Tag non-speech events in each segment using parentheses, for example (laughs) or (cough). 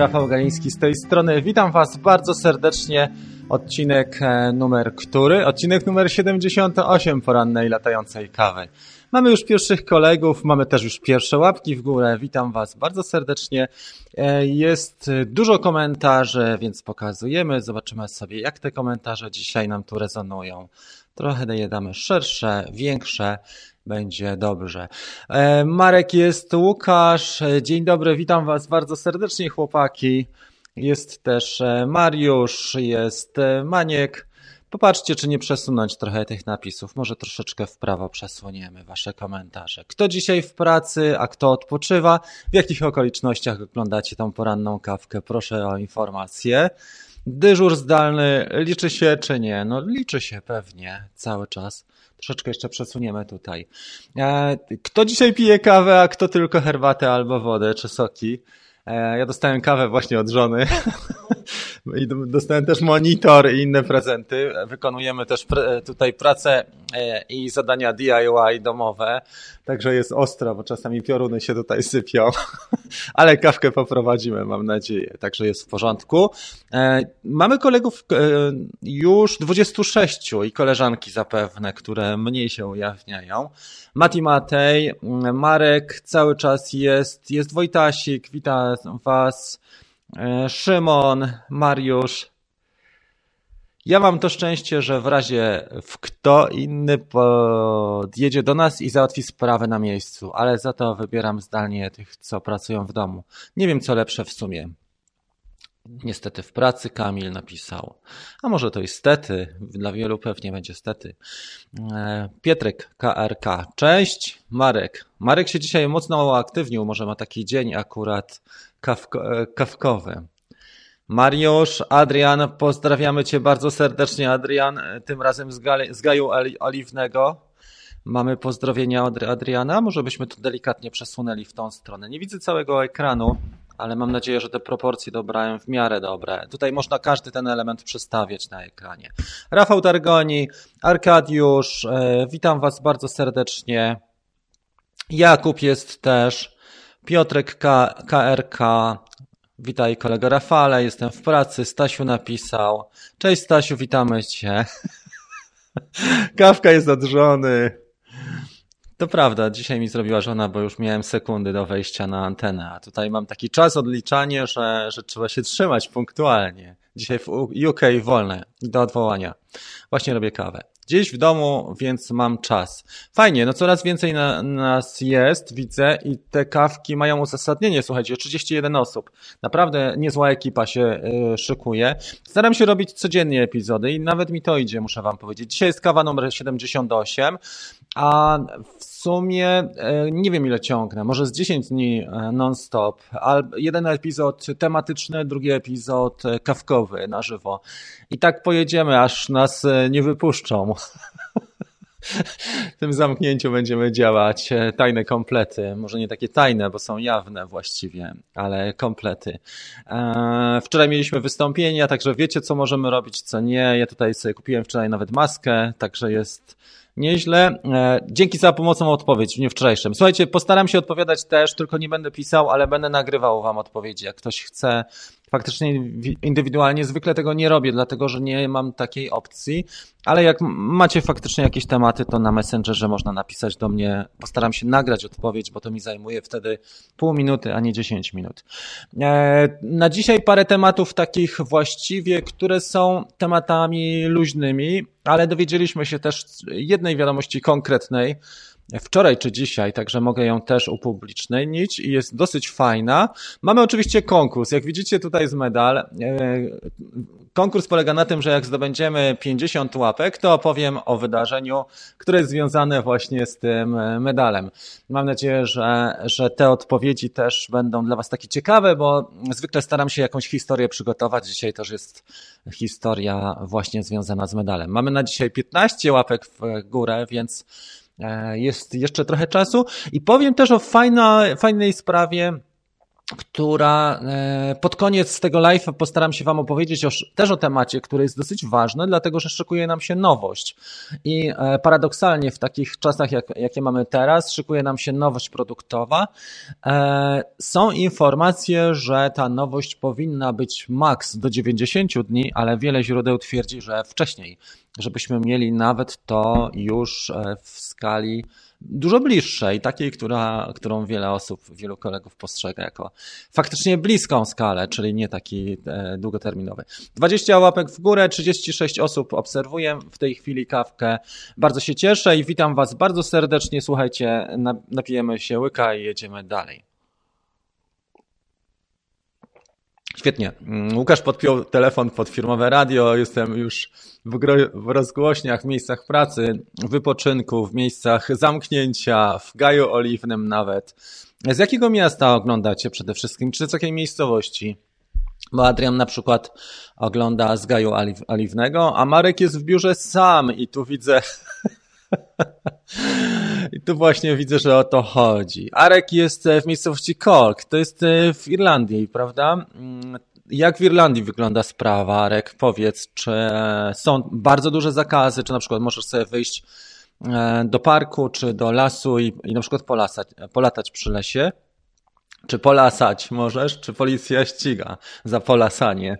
Rafał Galiński z tej strony. Witam Was bardzo serdecznie. Odcinek e, numer który? Odcinek numer 78 porannej latającej kawy. Mamy już pierwszych kolegów, mamy też już pierwsze łapki w górę. Witam Was bardzo serdecznie. E, jest dużo komentarzy, więc pokazujemy. Zobaczymy sobie, jak te komentarze dzisiaj nam tu rezonują. Trochę je damy szersze, większe będzie dobrze. E, Marek jest, Łukasz, dzień dobry, witam Was bardzo serdecznie chłopaki. Jest też e, Mariusz, jest e, Maniek. Popatrzcie, czy nie przesunąć trochę tych napisów. Może troszeczkę w prawo przesuniemy Wasze komentarze. Kto dzisiaj w pracy, a kto odpoczywa? W jakich okolicznościach oglądacie tą poranną kawkę? Proszę o informację. Dyżur zdalny liczy się czy nie? No liczy się pewnie cały czas. Troszeczkę jeszcze przesuniemy tutaj. E, kto dzisiaj pije kawę, a kto tylko herbatę albo wodę czy soki? E, ja dostałem kawę właśnie od żony (laughs) i dostałem też monitor i inne prezenty. Wykonujemy też tutaj pracę e, i zadania DIY domowe, także jest ostro, bo czasami pioruny się tutaj sypią, (laughs) ale kawkę poprowadzimy, mam nadzieję, także jest w porządku. E, mamy kolegów już 26 i koleżanki zapewne, które mniej się ujawniają. Mati Matej, Marek cały czas jest, jest Wojtasik, witam Was, e, Szymon, Mariusz. Ja mam to szczęście, że w razie w kto inny podjedzie do nas i załatwi sprawę na miejscu, ale za to wybieram zdalnie tych, co pracują w domu. Nie wiem, co lepsze w sumie. Niestety w pracy Kamil napisał. A może to i stety, dla wielu pewnie będzie stety. E, Pietrek KRK. Cześć, Marek. Marek się dzisiaj mocno uaktywnił, może ma taki dzień akurat kawko, e, kawkowy. Mariusz, Adrian, pozdrawiamy Cię bardzo serdecznie, Adrian, tym razem z, z Gaju Oliwnego. Mamy pozdrowienia od Adriana, może byśmy to delikatnie przesunęli w tą stronę. Nie widzę całego ekranu, ale mam nadzieję, że te proporcje dobrałem w miarę dobre. Tutaj można każdy ten element przestawiać na ekranie. Rafał Dargoni, Arkadiusz, e, witam Was bardzo serdecznie. Jakub jest też, Piotrek K, KRK, witaj kolego Rafale, jestem w pracy, Stasiu napisał. Cześć Stasiu, witamy Cię. (laughs) Kawka jest od żony. To prawda, dzisiaj mi zrobiła żona, bo już miałem sekundy do wejścia na antenę, a tutaj mam taki czas odliczanie, że, że trzeba się trzymać punktualnie. Dzisiaj w UK wolne do odwołania. Właśnie robię kawę gdzieś w domu, więc mam czas. Fajnie, no coraz więcej na, nas jest, widzę i te kawki mają uzasadnienie, słuchajcie, 31 osób. Naprawdę niezła ekipa się y, szykuje. Staram się robić codziennie epizody i nawet mi to idzie, muszę wam powiedzieć. Dzisiaj jest kawa numer 78, a w sumie e, nie wiem ile ciągnę, może z 10 dni e, non-stop. Jeden epizod tematyczny, drugi epizod e, kawkowy na żywo. I tak pojedziemy, aż nas nie wypuszczą. (laughs) W tym zamknięciu będziemy działać tajne komplety. Może nie takie tajne, bo są jawne właściwie, ale komplety. Wczoraj mieliśmy wystąpienia, także wiecie, co możemy robić, co nie. Ja tutaj sobie kupiłem wczoraj nawet maskę, także jest Nieźle. E, dzięki za pomocną odpowiedź w dniu wczorajszym. Słuchajcie, postaram się odpowiadać też, tylko nie będę pisał, ale będę nagrywał Wam odpowiedzi. Jak ktoś chce faktycznie indywidualnie, zwykle tego nie robię, dlatego że nie mam takiej opcji, ale jak macie faktycznie jakieś tematy, to na Messengerze można napisać do mnie. Postaram się nagrać odpowiedź, bo to mi zajmuje wtedy pół minuty, a nie 10 minut. E, na dzisiaj parę tematów takich właściwie, które są tematami luźnymi, ale dowiedzieliśmy się też jednej wiadomości konkretnej, wczoraj czy dzisiaj, także mogę ją też upublicznić i jest dosyć fajna. Mamy oczywiście konkurs. Jak widzicie tutaj jest medal. E, konkurs polega na tym, że jak zdobędziemy 50 łapek, to opowiem o wydarzeniu, które jest związane właśnie z tym e, medalem. Mam nadzieję, że, że te odpowiedzi też będą dla Was takie ciekawe, bo zwykle staram się jakąś historię przygotować. Dzisiaj też jest historia właśnie związana z medalem. Mamy na dzisiaj 15 łapek w górę, więc jest jeszcze trochę czasu. I powiem też o fajna, fajnej sprawie, która e, pod koniec tego live'a postaram się Wam opowiedzieć też o temacie, który jest dosyć ważny, dlatego że szykuje nam się nowość. I e, paradoksalnie w takich czasach, jak, jakie mamy teraz, szykuje nam się nowość produktowa. E, są informacje, że ta nowość powinna być maks do 90 dni, ale wiele źródeł twierdzi, że wcześniej, żebyśmy mieli nawet to już w skali dużo bliższej, takiej, która, którą wiele osób, wielu kolegów postrzega jako faktycznie bliską skalę, czyli nie taki e, długoterminowy. 20 łapek w górę, 36 osób obserwuję w tej chwili kawkę. Bardzo się cieszę i witam Was bardzo serdecznie. Słuchajcie, napijemy się łyka i jedziemy dalej. Świetnie. Mm, Łukasz podpiął telefon pod firmowe radio. Jestem już w, w rozgłośniach, w miejscach pracy, w wypoczynku, w miejscach zamknięcia, w Gaju Oliwnym nawet. Z jakiego miasta oglądacie przede wszystkim? Czy z jakiej miejscowości? Bo Adrian na przykład ogląda z Gaju Oliwnego, a Marek jest w biurze sam i tu widzę (laughs) (laughs) I tu właśnie widzę, że o to chodzi. Arek jest e, w miejscowości Kolk, to jest e, w Irlandii, prawda? Mm, jak w Irlandii wygląda sprawa, Arek? Powiedz, czy e, są bardzo duże zakazy, czy na przykład możesz sobie wyjść do parku, czy do lasu i, i na przykład polasać, polatać przy lesie? Czy polasać możesz, czy policja ściga za polasanie?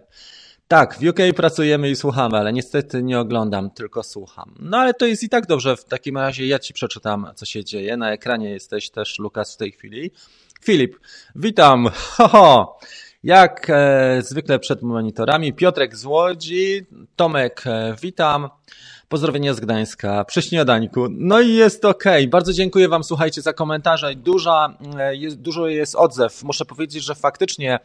Tak, w UK pracujemy i słuchamy, ale niestety nie oglądam, tylko słucham. No ale to jest i tak dobrze. W takim razie ja ci przeczytam, co się dzieje. Na ekranie jesteś też, Lukas, w tej chwili. Filip, witam. (laughs) Ho, ho. Jak e, zwykle przed monitorami. Piotrek z Łodzi. Tomek, e, witam. Pozdrowienia z Gdańska przy śniadańku. No i jest ok. Bardzo dziękuję Wam, słuchajcie, za komentarze. Duża, e, jest, dużo jest odzew. Muszę powiedzieć, że faktycznie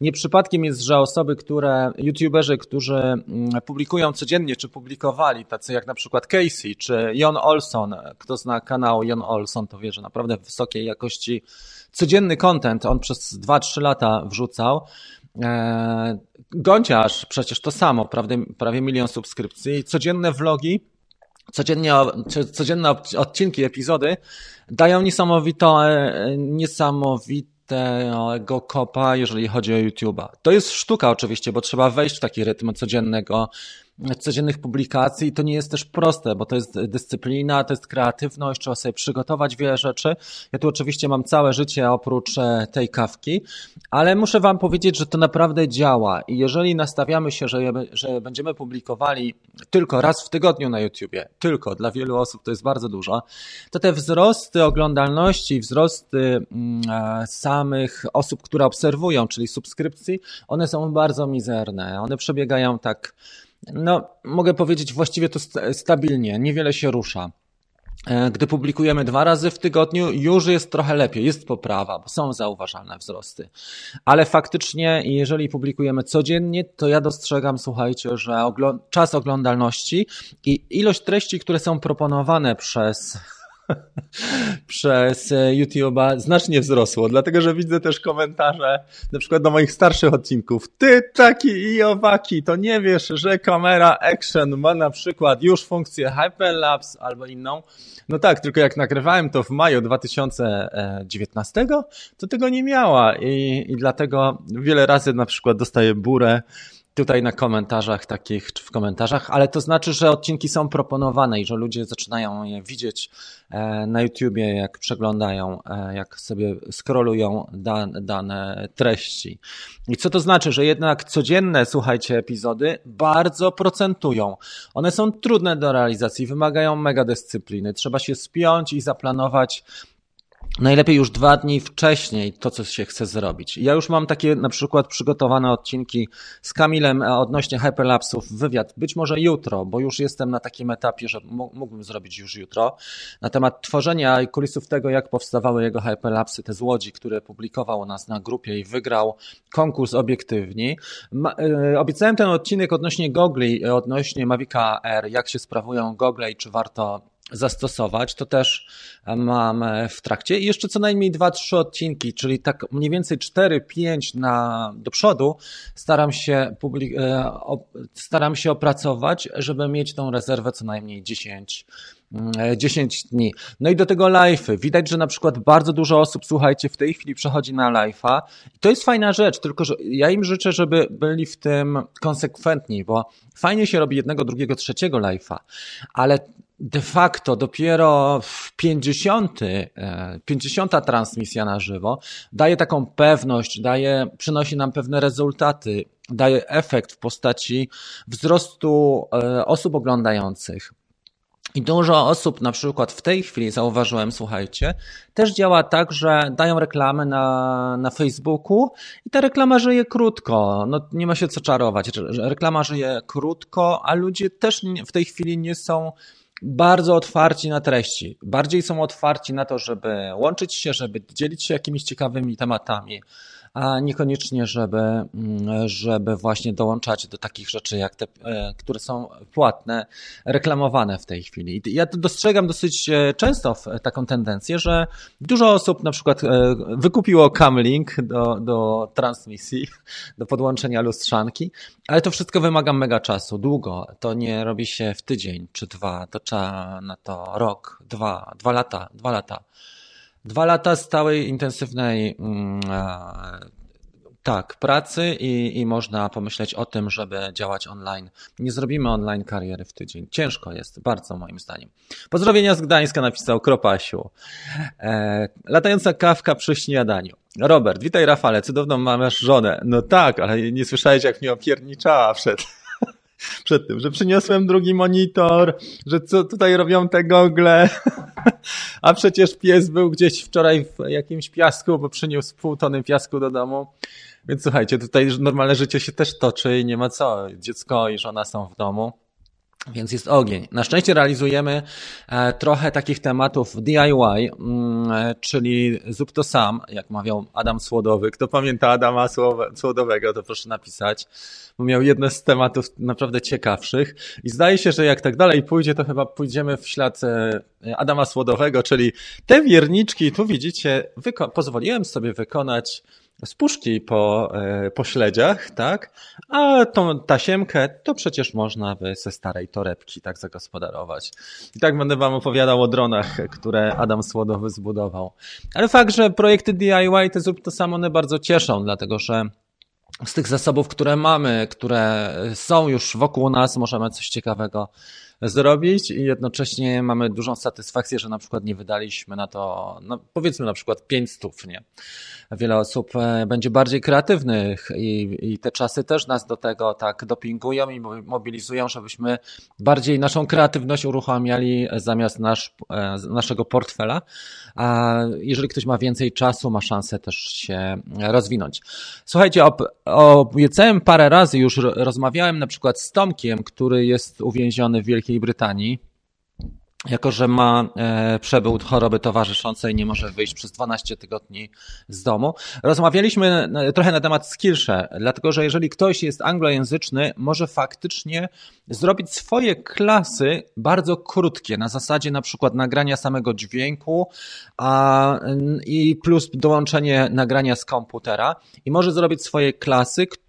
nie przypadkiem jest, że osoby, które, youtuberzy, którzy mm, publikują codziennie, czy publikowali, tacy jak na przykład Casey, czy Jon Olson, kto zna kanał Jon Olson, to wie, że naprawdę wysokiej jakości codzienny content on przez 2-3 lata wrzucał. E, Gąciarz przecież to samo, prawie, prawie milion subskrypcji, codzienne vlogi, codziennie, codzienne odcinki, epizody dają niesamowito, e, niesamowite tego kopa, jeżeli chodzi o YouTube'a. To jest sztuka oczywiście, bo trzeba wejść w taki rytm codziennego codziennych publikacji. To nie jest też proste, bo to jest dyscyplina, to jest kreatywność, trzeba sobie przygotować wiele rzeczy. Ja tu oczywiście mam całe życie oprócz e, tej kawki, ale muszę Wam powiedzieć, że to naprawdę działa i jeżeli nastawiamy się, że, że będziemy publikowali tylko raz w tygodniu na YouTubie, tylko dla wielu osób to jest bardzo dużo, to te wzrosty oglądalności, wzrosty mm, e, samych osób, które obserwują, czyli subskrypcji, one są bardzo mizerne. One przebiegają tak no, mogę powiedzieć właściwie to stabilnie, niewiele się rusza. E, gdy publikujemy dwa razy w tygodniu, już jest trochę lepiej, jest poprawa, bo są zauważalne wzrosty. Ale faktycznie, jeżeli publikujemy codziennie, to ja dostrzegam, słuchajcie, że czas oglądalności i ilość treści, które są proponowane przez (laughs) przez e, YouTube'a znacznie wzrosło, dlatego że widzę też komentarze na przykład do moich starszych odcinków. Ty, taki i owaki, to nie wiesz, że kamera Action ma na przykład już funkcję Hyperlapse albo inną. No tak, tylko jak nagrywałem to w maju 2019, to tego nie miała i, i dlatego wiele razy na przykład dostaję burę tutaj na komentarzach takich, czy w komentarzach, ale to znaczy, że odcinki są proponowane i że ludzie zaczynają je widzieć e, na YouTubie, jak przeglądają, e, jak sobie scrollują dane, dane treści. I co to znaczy? Że jednak codzienne, słuchajcie, epizody bardzo procentują. One są trudne do realizacji, wymagają mega dyscypliny. Trzeba się spiąć i zaplanować najlepiej już dwa dni wcześniej to, co się chce zrobić. Ja już mam takie na przykład przygotowane odcinki z Kamilem odnośnie hyperlapsów, wywiad, być może jutro, bo już jestem na takim etapie, że mógłbym zrobić już jutro, na temat tworzenia i kulisów tego, jak powstawały jego hyperlapsy, te z Łodzi, które publikował u nas na grupie i wygrał konkurs obiektywni. E, obiecałem ten odcinek odnośnie gogli, odnośnie Mavica R, jak się sprawują gogle i czy warto zastosować, to też mam w trakcie. I jeszcze co najmniej 2-3 odcinki, czyli tak mniej więcej 4-5 na, do przodu staram się, publik- e, staram się opracować, żeby mieć tą rezerwę co najmniej 10 10 mm, dni. No i do tego live'y. Widać, że na przykład bardzo dużo osób, słuchajcie, w tej chwili przechodzi na live'a. To jest fajna rzecz, tylko że ja im życzę, żeby byli w tym konsekwentni, bo fajnie się robi jednego, drugiego, trzeciego live'a, ale de facto dopiero w 50, 50 e, transmisja na żywo daje taką pewność, daje, przynosi nam pewne rezultaty, daje efekt w postaci wzrostu e, osób oglądających. I dużo osób, na przykład w tej chwili zauważyłem, słuchajcie, też działa tak, że dają reklamę na, na Facebooku i ta reklama żyje krótko. No, nie ma się co czarować. Reklama żyje krótko, a ludzie też w tej chwili nie są bardzo otwarci na treści. Bardziej są otwarci na to, żeby łączyć się, żeby dzielić się jakimiś ciekawymi tematami a niekoniecznie, żeby, mm, żeby właśnie dołączać do takich rzeczy, jak te, e, które są płatne, reklamowane w tej chwili. Ja dostrzegam dosyć e, często taką tendencję, że dużo osób na przykład e, wykupiło Camlink do, do transmisji, (laughs) do podłączenia lustrzanki, ale to wszystko wymaga mega czasu, długo. To nie robi się w tydzień czy dwa, to trzeba na to rok, dwa, dwa lata, dwa lata. Dwa lata stałej, intensywnej mm, tak, pracy i, i można pomyśleć o tym, żeby działać online. Nie zrobimy online kariery w tydzień. Ciężko jest, bardzo moim zdaniem. Pozdrowienia z Gdańska napisał Kropasiu. E, latająca kawka przy śniadaniu. Robert, witaj Rafale, cudowną masz żonę. No tak, ale nie słyszałeś jak mnie opierniczała przed (laughs) przed tym, że przyniosłem drugi monitor, że co tutaj robią te gogle, (laughs) a przecież pies był gdzieś wczoraj w jakimś piasku, bo przyniósł pół tony piasku do domu. Więc słuchajcie, tutaj normalne życie się też toczy i nie ma co. Dziecko i żona są w domu. Więc jest ogień. Na szczęście realizujemy e, trochę takich tematów DIY, mm, e, czyli zrób to sam, jak mawiał Adam Słodowy. Kto pamięta Adama Słodowego, to proszę napisać, miał jedne z tematów naprawdę ciekawszych. I zdaje się, że jak tak dalej pójdzie, to chyba pójdziemy w ślad e, Adama Słodowego, czyli te wierniczki, tu widzicie, pozwoliłem sobie wykonać z puszki po, e, po śledziach, tak? A tą tasiemkę to przecież można ze starej torebki tak zagospodarować. I tak będę wam opowiadał o dronach, które Adam Słodowy zbudował. Ale fakt, że projekty DIY te zrób to samo, one bardzo cieszą, dlatego że z tych zasobów, które mamy, które są już wokół nas, możemy coś ciekawego zrobić i jednocześnie mamy dużą satysfakcję, że na przykład nie wydaliśmy na to, no powiedzmy na przykład 500, nie? Wiele osób e, będzie bardziej kreatywnych i, i te czasy też nas do tego tak dopingują i mobilizują, żebyśmy bardziej naszą kreatywność uruchamiali zamiast nasz, e, naszego portfela. A jeżeli ktoś ma więcej czasu, ma szansę też się rozwinąć. Słuchajcie, obiecałem parę razy już, rozmawiałem na przykład z Tomkiem, który jest uwięziony w Wielkiej Wielkiej Brytanii, jako że ma e, przebył choroby towarzyszącej, nie może wyjść przez 12 tygodni z domu. Rozmawialiśmy e, trochę na temat Skillshare, dlatego że jeżeli ktoś jest anglojęzyczny, może faktycznie zrobić swoje klasy bardzo krótkie, na zasadzie na przykład nagrania samego dźwięku a, i plus dołączenie nagrania z komputera i może zrobić swoje klasy, które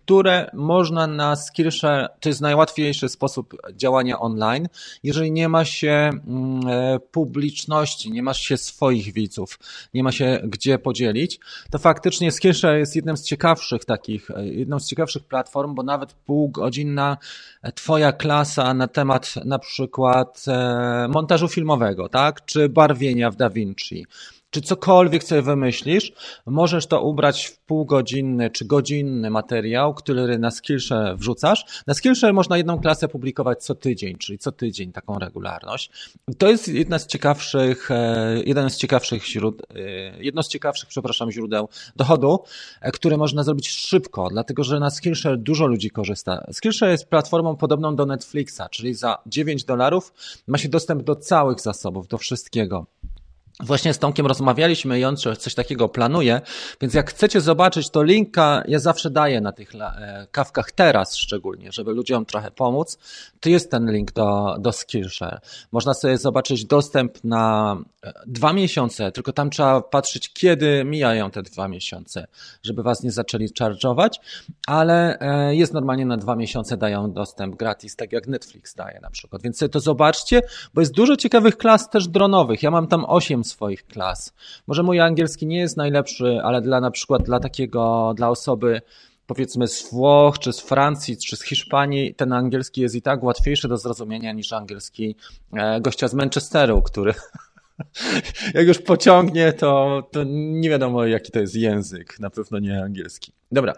można na Skillshare, to jest najłatwiejszy sposób działania online, jeżeli nie ma się mm, e, publiczności, nie ma się swoich widzów, nie ma się gdzie podzielić, to faktycznie Skillshare jest jednym z ciekawszych takich, e, jedną z ciekawszych platform, bo nawet półgodzinna twoja klasa na temat na przykład e, montażu filmowego, tak, czy barwienia w DaVinci, czy cokolwiek sobie wymyślisz, możesz to ubrać w półgodzinny czy godzinny materiał, który na Skillshare wrzucasz. Na Skillshare można jedną klasę publikować co tydzień, czyli co tydzień taką regularność. To jest jedna z ciekawszych, e, jeden z ciekawszych źródeł, jedno z ciekawszych, przepraszam, źródeł dochodu, e, które można zrobić szybko, dlatego że na Skillshare dużo ludzi korzysta. Skillshare jest platformą podobną do Netflixa, czyli za 9 dolarów ma się dostęp do całych zasobów, do wszystkiego. Właśnie z Tomkiem rozmawialiśmy i on coś takiego planuje, więc jak chcecie zobaczyć, to linka ja zawsze daję na tych e, kawkach teraz szczególnie, żeby ludziom trochę pomóc. To jest ten link do, do Skillshare. Można sobie zobaczyć dostęp na e, dwa miesiące, tylko tam trzeba patrzeć, kiedy mijają te dwa miesiące, żeby was nie zaczęli charge'ować, ale e, jest normalnie na dwa miesiące dają dostęp gratis, tak jak Netflix daje na przykład. Więc sobie to zobaczcie, bo jest dużo ciekawych klas też dronowych. Ja mam tam osiem swoich klas. Może mój angielski nie jest najlepszy, ale dla na przykład dla takiego, dla osoby powiedzmy z Włoch, czy z Francji, czy z Hiszpanii, ten angielski jest i tak łatwiejszy do zrozumienia niż angielski e, gościa z Manchesteru, który (laughs) jak już pociągnie, to, to nie wiadomo jaki to jest język, na pewno nie angielski. Dobra,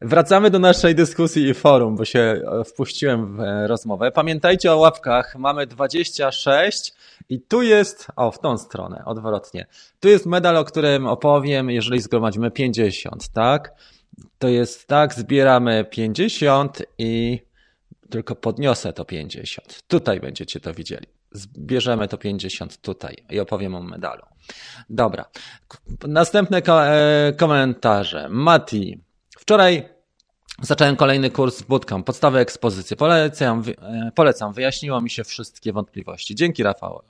wracamy do naszej dyskusji i forum, bo się e, wpuściłem w e, rozmowę. Pamiętajcie o łapkach, mamy 26 i tu jest, o w tą stronę, odwrotnie. Tu jest medal, o którym opowiem, jeżeli zgromadzimy 50, tak? To jest tak, zbieramy 50 i tylko podniosę to 50. Tutaj będziecie to widzieli. Zbierzemy to 50 tutaj i opowiem o medalu. Dobra. Następne e, komentarze. Mati. Wczoraj Zacząłem kolejny kurs bootcamp, podstawy ekspozycji. Polecam, e, polecam, wyjaśniło mi się wszystkie wątpliwości. Dzięki Rafał.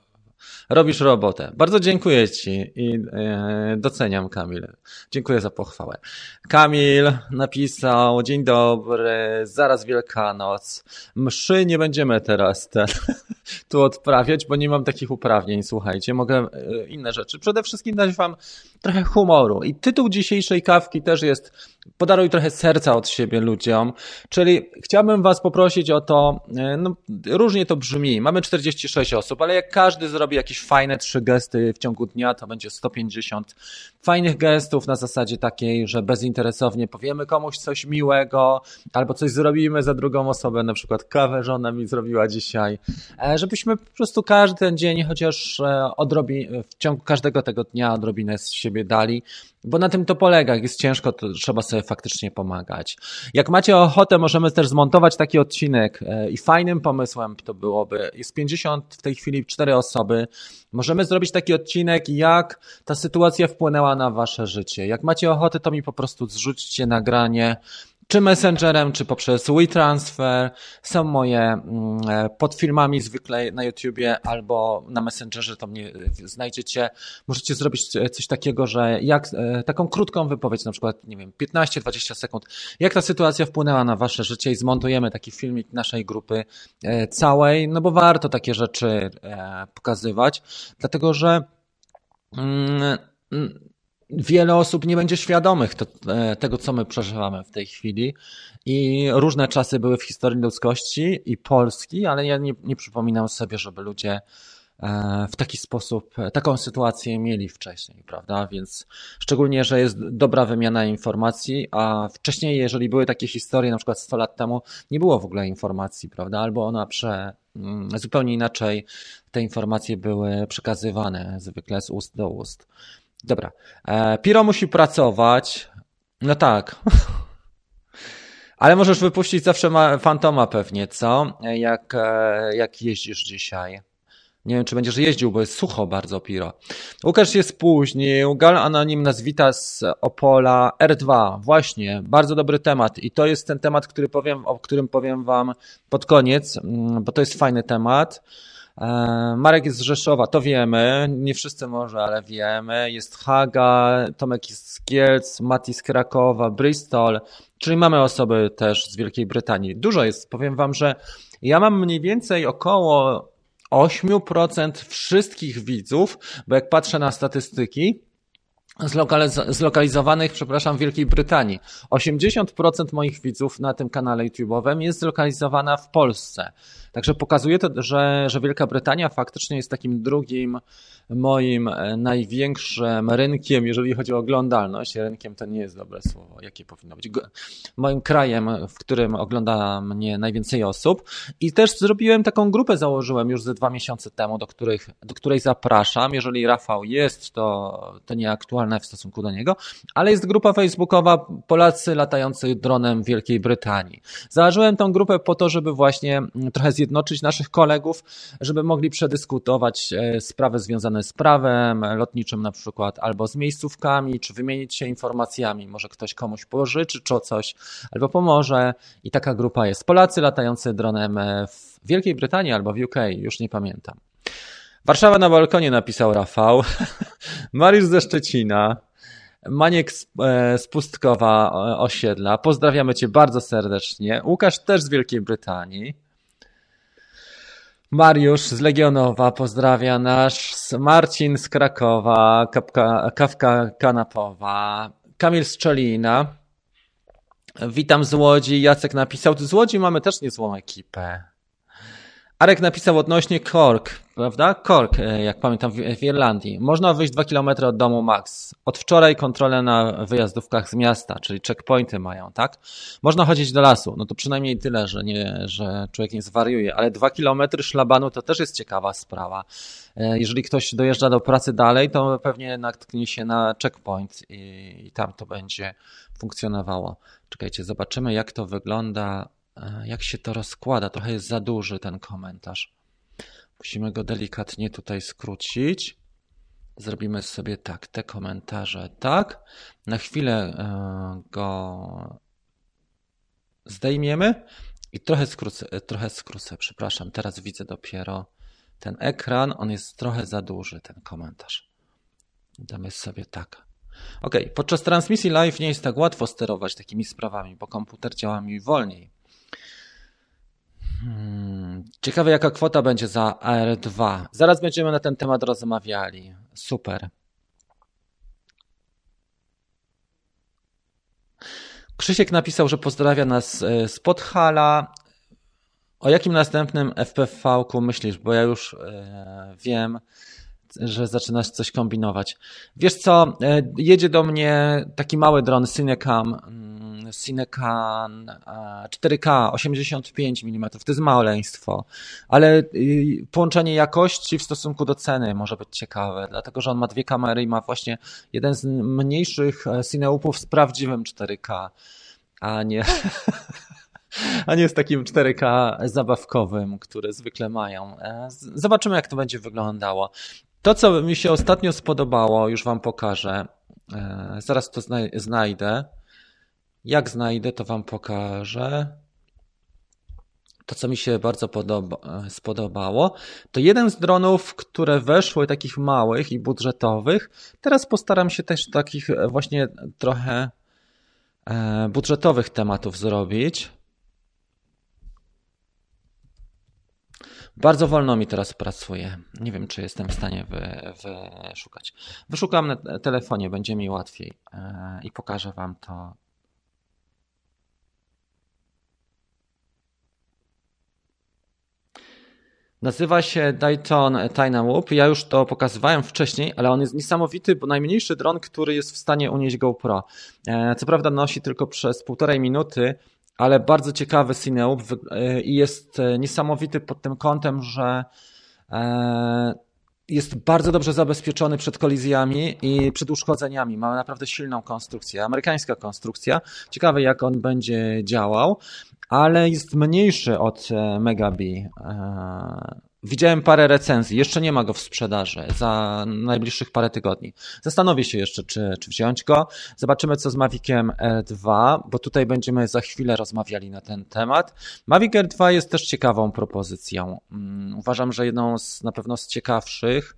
Robisz robotę. Bardzo dziękuję Ci i e, doceniam Kamil. Dziękuję za pochwałę. Kamil napisał, dzień dobry, zaraz Wielkanoc. Mszy nie będziemy teraz ten, (laughs) tu odprawiać, bo nie mam takich uprawnień, słuchajcie. Mogę e, inne rzeczy. Przede wszystkim dać Wam trochę humoru. I tytuł dzisiejszej kawki też jest podaruj trochę serca od siebie ludziom. Czyli chciałbym Was poprosić o to, e, no, różnie to brzmi. Mamy 46 osób, ale jak każdy zrobi jakieś fajne trzy gesty w ciągu dnia, to będzie 150 fajnych gestów na zasadzie takiej, że bezinteresownie powiemy komuś coś miłego, albo coś zrobimy za drugą osobę, na przykład kawę żona mi zrobiła dzisiaj, e, żebyśmy po prostu każdy ten dzień, chociaż e, odrobi, w ciągu każdego tego dnia odrobinę z siebie dali, bo na tym to polega. Jak jest ciężko, to trzeba sobie faktycznie pomagać. Jak macie ochotę, możemy też zmontować taki odcinek e, i fajnym pomysłem to byłoby, jest 50 w tej chwili, 4 osoby, możemy zrobić taki odcinek, jak ta sytuacja wpłynęła na wasze życie. Jak macie ochotę, to mi po prostu zrzućcie nagranie, czy Messengerem, czy poprzez WeTransfer. Są moje mm, e, pod filmami zwykle na YouTubie albo na Messengerze, to mnie e, znajdziecie. Możecie zrobić coś takiego, że jak e, taką krótką wypowiedź, na przykład, nie wiem, 15-20 sekund, jak ta sytuacja wpłynęła na wasze życie i zmontujemy taki filmik naszej grupy całej, no bo warto takie rzeczy pokazywać, dlatego że mm, wiele osób nie będzie świadomych to, e, tego, co my przeżywamy w tej chwili. I różne czasy były w historii ludzkości i Polski, ale ja nie, nie przypominam sobie, żeby ludzie e, w taki sposób, e, taką sytuację mieli wcześniej, prawda? Więc szczególnie, że jest dobra wymiana informacji, a wcześniej, jeżeli były takie historie, na przykład 100 lat temu, nie było w ogóle informacji, prawda? Albo ona prze, mm, zupełnie inaczej te informacje były przekazywane, zwykle z ust do ust. Dobra. E, Piro musi pracować. No tak. (laughs) Ale możesz wypuścić zawsze fantoma pewnie, co? Jak, e, jak jeździsz dzisiaj. Nie wiem, czy będziesz jeździł, bo jest sucho bardzo, Piro. Łukasz się spóźnił. Gal Anonim nas wita z Opola. R2. Właśnie. Bardzo dobry temat. I to jest ten temat, który powiem, o którym powiem wam pod koniec, mm, bo to jest fajny temat. E, Marek jest z Rzeszowa, to wiemy, nie wszyscy może, ale wiemy. Jest Haga, Tomek jest z Kielc, Mati z Krakowa, Bristol, czyli mamy osoby też z Wielkiej Brytanii. Dużo jest, powiem wam, że ja mam mniej więcej około 8% wszystkich widzów, bo jak patrzę na statystyki, zlokaliz- zlokalizowanych, przepraszam, w Wielkiej Brytanii. 80% moich widzów na tym kanale YouTube'owym jest zlokalizowana w Polsce. Także pokazuje to, że, że Wielka Brytania faktycznie jest takim drugim moim e, największym rynkiem, jeżeli chodzi o oglądalność. Rynkiem to nie jest dobre słowo, jakie powinno być. Moim krajem, w którym ogląda mnie najwięcej osób. I też zrobiłem taką grupę, założyłem już ze dwa miesiące temu, do, których, do której zapraszam. Jeżeli Rafał jest, to, to nieaktualne aktualne w stosunku do niego, ale jest grupa facebookowa Polacy latający dronem w Wielkiej Brytanii. Założyłem tą grupę po to, żeby właśnie mm, trochę zjednoczyć naszych kolegów, żeby mogli przedyskutować e, sprawy związane z prawem lotniczym na przykład, albo z miejscówkami, czy wymienić się informacjami. Może ktoś komuś pożyczy czy coś, albo pomoże. I taka grupa jest. Polacy latający dronem w Wielkiej Brytanii albo w UK, już nie pamiętam. Warszawa na balkonie napisał Rafał. (laughs) Mariusz ze Szczecina. Maniek z, e, Pustkowa e, osiedla. Pozdrawiamy Cię bardzo serdecznie. Łukasz też z Wielkiej Brytanii. Mariusz z Legionowa pozdrawia nas. Marcin z Krakowa. Kapka, kawka kanapowa. Kamil z Czolina. Witam z Łodzi. Jacek napisał. Z Łodzi mamy też niezłą ekipę. Arek napisał odnośnie Cork, prawda? Cork, e, jak pamiętam, w Irlandii. Można wyjść 2 km od domu max. Od wczoraj kontrolę na wyjazdówkach z miasta, czyli checkpointy mają, tak? Można chodzić do lasu. No to przynajmniej tyle, że, nie, że człowiek nie zwariuje, ale 2 km szlabanu to też jest ciekawa sprawa. E, jeżeli ktoś dojeżdża do pracy dalej, to pewnie natknie się na checkpoint i, i tam to będzie funkcjonowało. Czekajcie, zobaczymy jak to wygląda jak się to rozkłada. Trochę jest za duży ten komentarz. Musimy go delikatnie tutaj skrócić. Zrobimy sobie tak, te komentarze tak. Na chwilę e, go zdejmiemy i trochę skrócę, e, trochę skrócę, przepraszam. Teraz widzę dopiero ten ekran. On jest trochę za duży, ten komentarz. Damy sobie tak. Ok, podczas transmisji live nie jest tak łatwo sterować takimi sprawami, bo komputer działa mi wolniej. Hmm. Ciekawe, jaka kwota będzie za AR2. Zaraz będziemy na ten temat rozmawiali. Super. Krzysiek napisał, że pozdrawia nas e, z Podhala. O jakim następnym FPV-ku myślisz? Bo ja już e, wiem, że zaczynasz coś kombinować. Wiesz co, e, jedzie do mnie taki mały dron Cinecam Cinecan 4K 85 mm, to jest maleństwo, ale y, połączenie jakości w stosunku do ceny może być ciekawe, dlatego że on ma dwie kamery i ma właśnie jeden z mniejszych e, cineupów z prawdziwym 4K, a nie (laughs) a nie z takim 4K zabawkowym, które zwykle mają. E, zobaczymy, jak to będzie wyglądało. To, co mi się ostatnio spodobało, już Wam pokażę. E, zaraz to znajdę. Jak znajdę, to Wam pokażę. To, co mi się bardzo podoba, spodobało, to jeden z dronów, które weszły takich małych i budżetowych. Teraz postaram się też takich właśnie trochę e, budżetowych tematów zrobić. Bardzo wolno mi teraz pracuje. Nie wiem, czy jestem w stanie wy, wyszukać. Wyszukam na telefonie, będzie mi łatwiej e, i pokażę Wam to Nazywa się Dayton Dynamop. Ja już to pokazywałem wcześniej, ale on jest niesamowity, bo najmniejszy dron, który jest w stanie unieść GoPro. E, co prawda nosi tylko przez półtorej minuty, ale bardzo ciekawy Cineop e, i jest e, niesamowity pod tym kątem, że jest bardzo dobrze zabezpieczony przed kolizjami i przed uszkodzeniami. Ma naprawdę silną konstrukcję, amerykańska konstrukcja. Ciekawe, jak on będzie działał ale jest mniejszy od e, Megabi. Widziałem parę recenzji, jeszcze nie ma go w sprzedaży za najbliższych parę tygodni. Zastanowię się jeszcze, czy, czy wziąć go. Zobaczymy, co z Maviciem R2, bo tutaj będziemy za chwilę rozmawiali na ten temat. Mavic R2 jest też ciekawą propozycją. Mm, uważam, że jedną z na pewno z ciekawszych.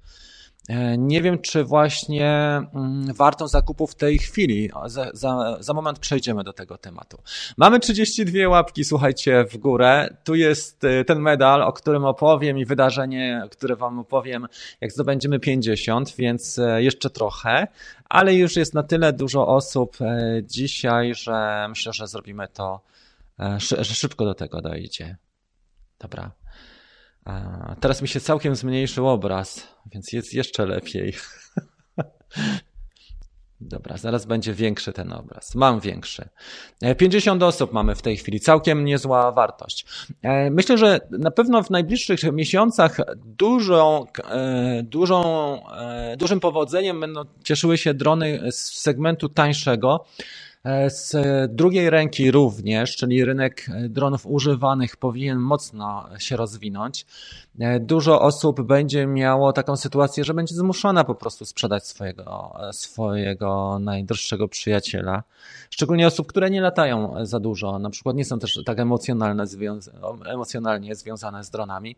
E, nie wiem, czy właśnie mm, warto zakupu w tej chwili. Za, za, za moment przejdziemy do tego tematu. Mamy 32 łapki, słuchajcie, w górę. Tu jest e, ten medal, o którym opowiem i wydarzenie, które Wam opowiem, jak zdobędziemy 50, więc e, jeszcze trochę, ale już jest na tyle dużo osób dzisiaj, że myślę, że zrobimy to, że szybko do tego dojdzie. Dobra. Teraz mi się całkiem zmniejszył obraz, więc jest jeszcze lepiej. (laughs) Dobra, zaraz będzie większy ten obraz. Mam większy. 50 osób mamy w tej chwili, całkiem niezła wartość. Myślę, że na pewno w najbliższych miesiącach dużą, dużą, dużym powodzeniem będą cieszyły się drony z segmentu tańszego. E, z drugiej ręki również, czyli rynek dronów używanych powinien mocno się rozwinąć. E, dużo osób będzie miało taką sytuację, że będzie zmuszona po prostu sprzedać swojego, swojego najdroższego przyjaciela. Szczególnie osób, które nie latają za dużo, na przykład nie są też tak emocjonalne, emocjonalnie związane z dronami.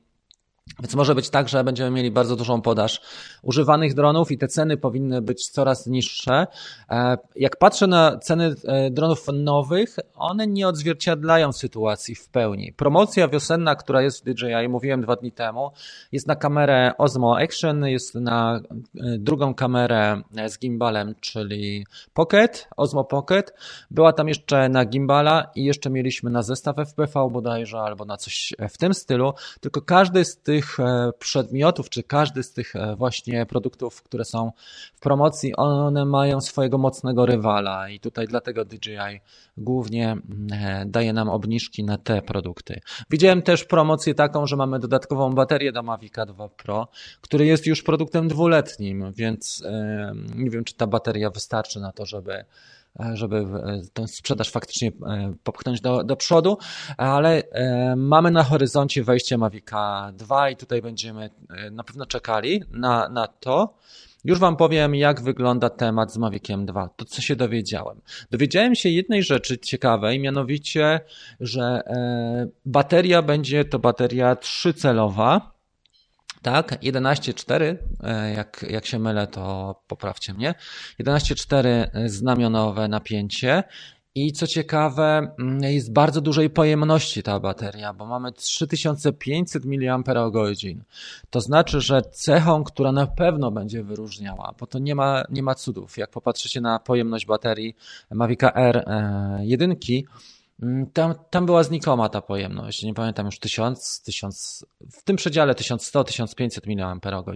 Więc może być tak, że będziemy mieli bardzo dużą podaż używanych dronów i te ceny powinny być coraz niższe. E, jak patrzę na ceny e, dronów nowych, one nie odzwierciedlają sytuacji w pełni. Promocja wiosenna, która jest w DJI, mówiłem dwa dni temu, jest na kamerę Osmo Action, jest na e, drugą kamerę z gimbalem, czyli Pocket, Osmo Pocket. Była tam jeszcze na gimbala i jeszcze mieliśmy na zestaw FPV bodajże albo na coś w tym stylu, tylko każdy z tych tych e, przedmiotów, czy każdy z tych e, właśnie produktów, które są w promocji, one mają swojego mocnego rywala i tutaj dlatego DJI głównie e, daje nam obniżki na te produkty. Widziałem też promocję taką, że mamy dodatkową baterię do Mavica 2 Pro, który jest już produktem dwuletnim, więc nie wiem, czy ta bateria wystarczy na to, żeby żeby e, tę sprzedaż faktycznie e, popchnąć do, do przodu, ale mamy na horyzoncie wejście Mavica 2 i tutaj będziemy na pewno czekali na, na to. Już Wam powiem, jak wygląda temat z Maviciem 2. To, co się dowiedziałem. Dowiedziałem się jednej rzeczy ciekawej, mianowicie, że bateria będzie to bateria trzycelowa, tak, 11.4, e, jak, jak się mylę, to poprawcie mnie. 11.4 znamionowe napięcie. I co ciekawe, mm, jest bardzo dużej pojemności ta bateria, bo mamy 3500 mAh. To znaczy, że cechą, która na pewno będzie wyróżniała, bo to nie ma, nie ma cudów. Jak popatrzycie na pojemność baterii Mavic R 1, Mm, tam, tam była znikoma ta pojemność. Nie pamiętam już 1000, 1000 w tym przedziale 1100-1500 mAh.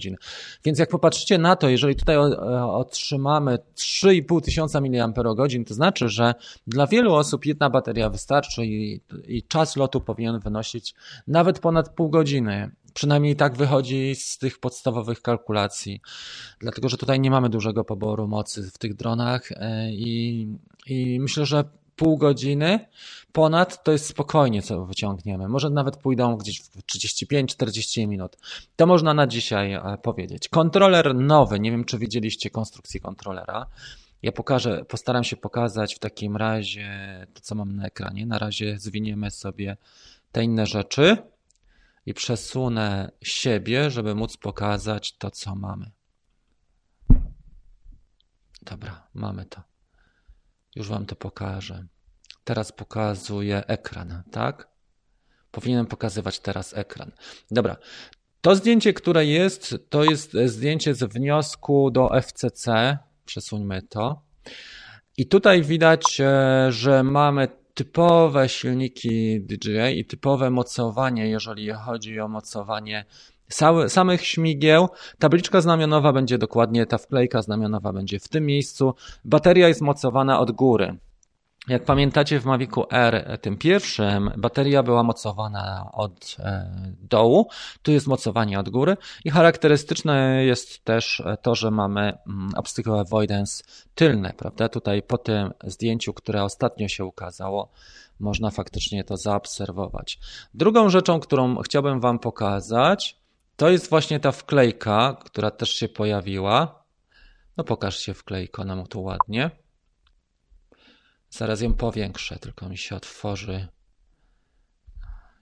Więc jak popatrzycie na to, jeżeli tutaj otrzymamy 3,5 tysiąca mAh, to znaczy, że dla wielu osób jedna bateria wystarczy i, i czas lotu powinien wynosić nawet ponad pół godziny. Przynajmniej tak wychodzi z tych podstawowych kalkulacji, dlatego że tutaj nie mamy dużego poboru mocy w tych dronach e, i, i myślę, że pół godziny ponad to jest spokojnie, co wyciągniemy. Może nawet pójdą gdzieś w 35-40 minut. To można na dzisiaj e, powiedzieć. Kontroler nowy, nie wiem czy widzieliście konstrukcję kontrolera. Ja pokażę, postaram się pokazać w takim razie to, co mam na ekranie. Na razie zwiniemy sobie te inne rzeczy i przesunę siebie, żeby móc pokazać to, co mamy. Dobra, mamy to. Już Wam to pokażę. Teraz pokazuje ekran, tak? Powinienem pokazywać teraz ekran. Dobra. To zdjęcie, które jest, to jest zdjęcie z wniosku do FCC. Przesuńmy to. I tutaj widać, e, że mamy typowe silniki DJI i typowe mocowanie, jeżeli chodzi o mocowanie samych śmigieł. Tabliczka znamionowa będzie dokładnie, ta wklejka znamionowa będzie w tym miejscu. Bateria jest mocowana od góry. Jak pamiętacie w Mavicu R, tym pierwszym, bateria była mocowana od e, dołu, tu jest mocowanie od góry i charakterystyczne jest też to, że mamy mm, obstacle avoidance tylne, prawda? Tutaj po tym zdjęciu, które ostatnio się ukazało, można faktycznie to zaobserwować. Drugą rzeczą, którą chciałbym Wam pokazać, to jest właśnie ta wklejka, która też się pojawiła. No pokaż się wklejko nam tu ładnie. Zaraz ją powiększę, tylko mi się otworzy.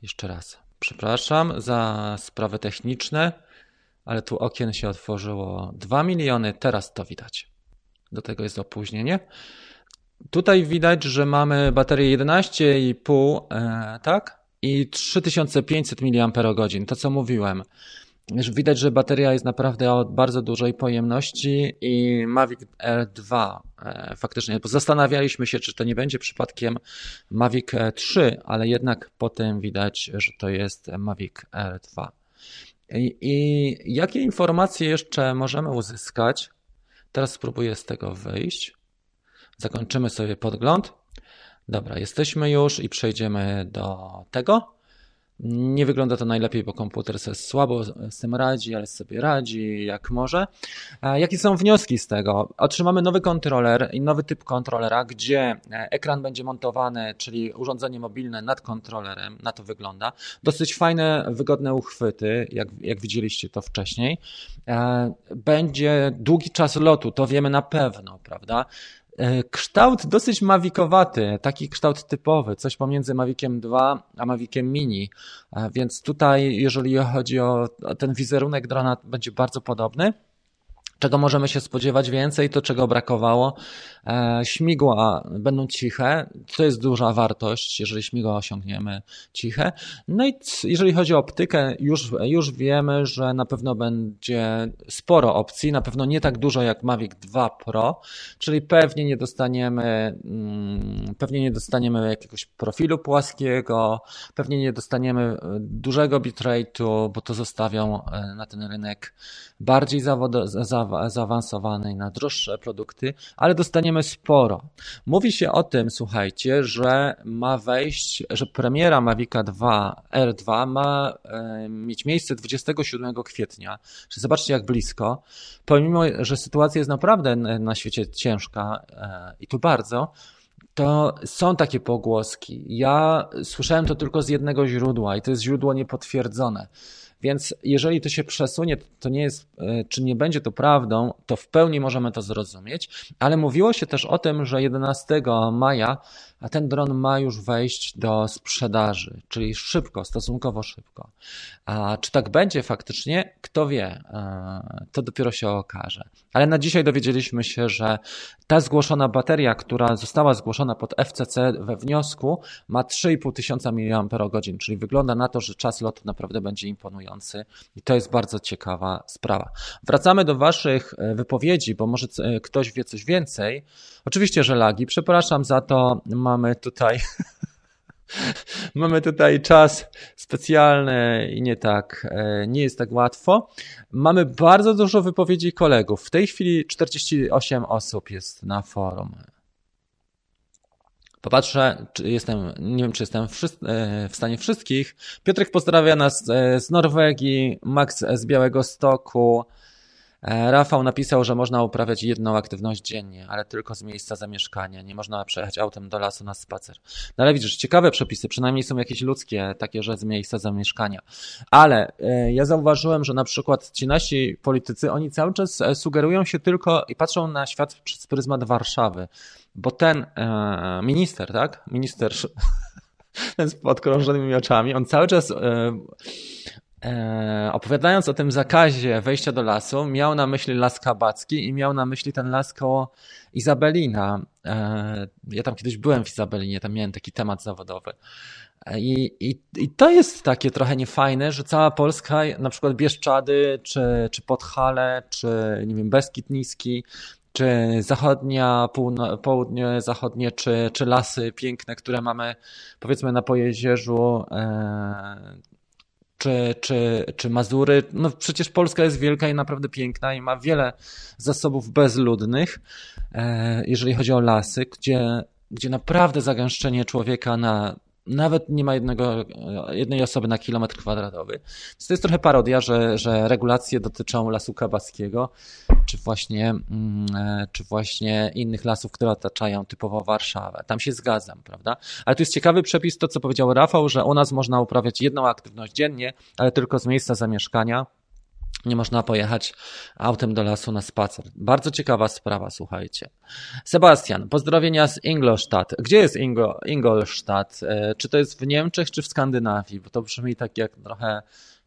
Jeszcze raz. Przepraszam za sprawy techniczne, ale tu okien się otworzyło 2 miliony, teraz to widać. Do tego jest opóźnienie. Tutaj widać, że mamy baterię 11,5, e, tak? I 3500 mAh, to co mówiłem. Widać, że bateria jest naprawdę o bardzo dużej pojemności i Mavic Air 2 e, faktycznie, bo zastanawialiśmy się, czy to nie będzie przypadkiem Mavic 3, ale jednak potem widać, że to jest Mavic Air 2. I, i jakie informacje jeszcze możemy uzyskać? Teraz spróbuję z tego wyjść. Zakończymy sobie podgląd. Dobra, jesteśmy już i przejdziemy do tego. Nie wygląda to najlepiej, bo komputer sobie słabo z tym radzi, ale sobie radzi jak może. Jakie są wnioski z tego? Otrzymamy nowy kontroler i nowy typ kontrolera, gdzie e, ekran będzie montowany, czyli urządzenie mobilne nad kontrolerem, na to wygląda. Dosyć fajne, wygodne uchwyty, jak, jak widzieliście to wcześniej. E, będzie długi czas lotu, to wiemy na pewno, prawda? E, kształt dosyć mawikowaty, taki kształt typowy, coś pomiędzy Maviciem 2 a Maviciem Mini, e, więc tutaj jeżeli chodzi o ten wizerunek drona będzie bardzo podobny. Czego możemy się spodziewać więcej, to czego brakowało. E, śmigła będą ciche, to jest duża wartość, jeżeli śmigła osiągniemy ciche. No i jeżeli chodzi o optykę, już, już wiemy, że na pewno będzie sporo opcji, na pewno nie tak dużo jak Mavic 2 Pro, czyli pewnie nie dostaniemy, mm, pewnie nie dostaniemy jakiegoś profilu płaskiego, pewnie nie dostaniemy dużego bitrate'u, bo to zostawią e, na ten rynek bardziej zawod, zaawansowany na droższe produkty, ale dostaniemy sporo. Mówi się o tym, słuchajcie, że ma wejść, że premiera Mavica 2 R2 ma mieć miejsce 27 kwietnia. Zobaczcie jak blisko. Pomimo, że sytuacja jest naprawdę na świecie ciężka e, i tu bardzo, to są takie pogłoski. Ja słyszałem to tylko z jednego źródła i to jest źródło niepotwierdzone. Więc jeżeli to się przesunie, to nie jest, e, czy nie będzie to prawdą, to w pełni możemy to zrozumieć, ale mówiło się też o tym, że 11 maja a ten dron ma już wejść do sprzedaży, czyli szybko, stosunkowo szybko. A czy tak będzie faktycznie? Kto wie? To dopiero się okaże. Ale na dzisiaj dowiedzieliśmy się, że ta zgłoszona bateria, która została zgłoszona pod FCC we wniosku, ma 3,5 tysiąca mAh, czyli wygląda na to, że czas lotu naprawdę będzie imponujący i to jest bardzo ciekawa sprawa. Wracamy do Waszych e, wypowiedzi, bo może e, ktoś wie coś więcej. Oczywiście, że lagi. Przepraszam za to. Mamy tutaj (laughs) Mamy tutaj czas specjalny i nie tak, e, nie jest tak łatwo. Mamy bardzo dużo wypowiedzi kolegów. W tej chwili 48 osób jest na forum. Popatrzę, czy jestem, nie wiem, czy jestem w, e, w stanie wszystkich. Piotrek pozdrawia nas e, z Norwegii, Max z Białego Stoku, Rafał napisał, że można uprawiać jedną aktywność dziennie, ale tylko z miejsca zamieszkania. Nie można przejechać autem do lasu na spacer. No ale widzisz, ciekawe przepisy, przynajmniej są jakieś ludzkie, takie, że z miejsca zamieszkania. Ale e, ja zauważyłem, że na przykład ci nasi politycy, oni cały czas e, sugerują się tylko i patrzą na świat przez pryzmat Warszawy. Bo ten minister, tak? Minister ten (laughs) z podkrążonymi oczami, on cały czas e, opowiadając o tym zakazie wejścia do lasu, miał na myśli las kabacki i miał na myśli ten las koło Izabelina. E, ja tam kiedyś byłem w Izabelinie, tam miałem taki temat zawodowy. E, I, i, I to jest takie trochę niefajne, że cała Polska, na przykład Bieszczady, czy, czy Podhale, czy nie wiem, Beskid Niski, czy zachodnia, południe zachodnie, czy, czy lasy piękne, które mamy powiedzmy na Pojezierzu, e, czy, czy, czy Mazury. No przecież Polska jest wielka i naprawdę piękna i ma wiele zasobów bezludnych, e, jeżeli chodzi o lasy, gdzie, gdzie naprawdę zagęszczenie człowieka na nawet nie ma jednego, jednej osoby na kilometr kwadratowy. Więc to jest trochę parodia, że, że regulacje dotyczą lasu kabaskiego, czy właśnie, mm, e, czy właśnie innych lasów, które otaczają typowo Warszawę. Tam się zgadzam, prawda? Ale tu jest ciekawy przepis, to co powiedział Rafał, że u nas można uprawiać jedną aktywność dziennie, ale tylko z miejsca zamieszkania nie można pojechać autem do lasu na spacer. Bardzo ciekawa sprawa, słuchajcie. Sebastian, pozdrowienia z Ingolstadt. Gdzie jest Ingo, Ingolstadt? E, czy to jest w Niemczech, czy w Skandynawii? Bo to brzmi tak jak trochę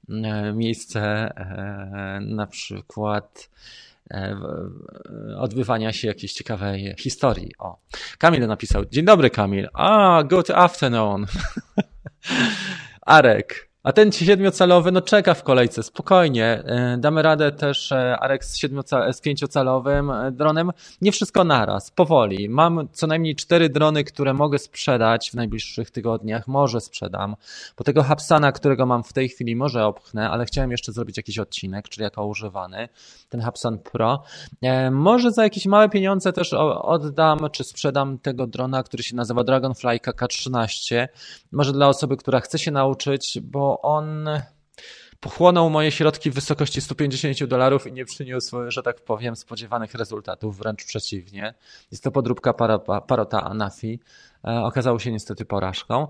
e, miejsce e, na przykład odbywania się jakiejś ciekawej historii. O, Kamil napisał. Dzień dobry, Kamil. A, good afternoon. (laughs) Arek. A ten siedmiocalowy, no czeka w kolejce, spokojnie. E, damy radę też e, Arek z, z pięciocalowym e, dronem. Nie wszystko naraz, powoli. Mam co najmniej cztery drony, które mogę sprzedać w najbliższych tygodniach. Może sprzedam. Bo tego Hapsana, którego mam w tej chwili, może opchnę, ale chciałem jeszcze zrobić jakiś odcinek, czyli jako używany. Ten Hapsan Pro. Może za jakieś małe pieniądze też oddam, czy sprzedam tego drona, który się nazywa Dragonfly KK13. Może dla osoby, która chce się nauczyć, bo on pochłonął moje środki w wysokości 150 dolarów i nie przyniósł, że tak powiem, spodziewanych rezultatów, wręcz przeciwnie. Jest to podróbka Parota Anafi. E, okazało się niestety porażką.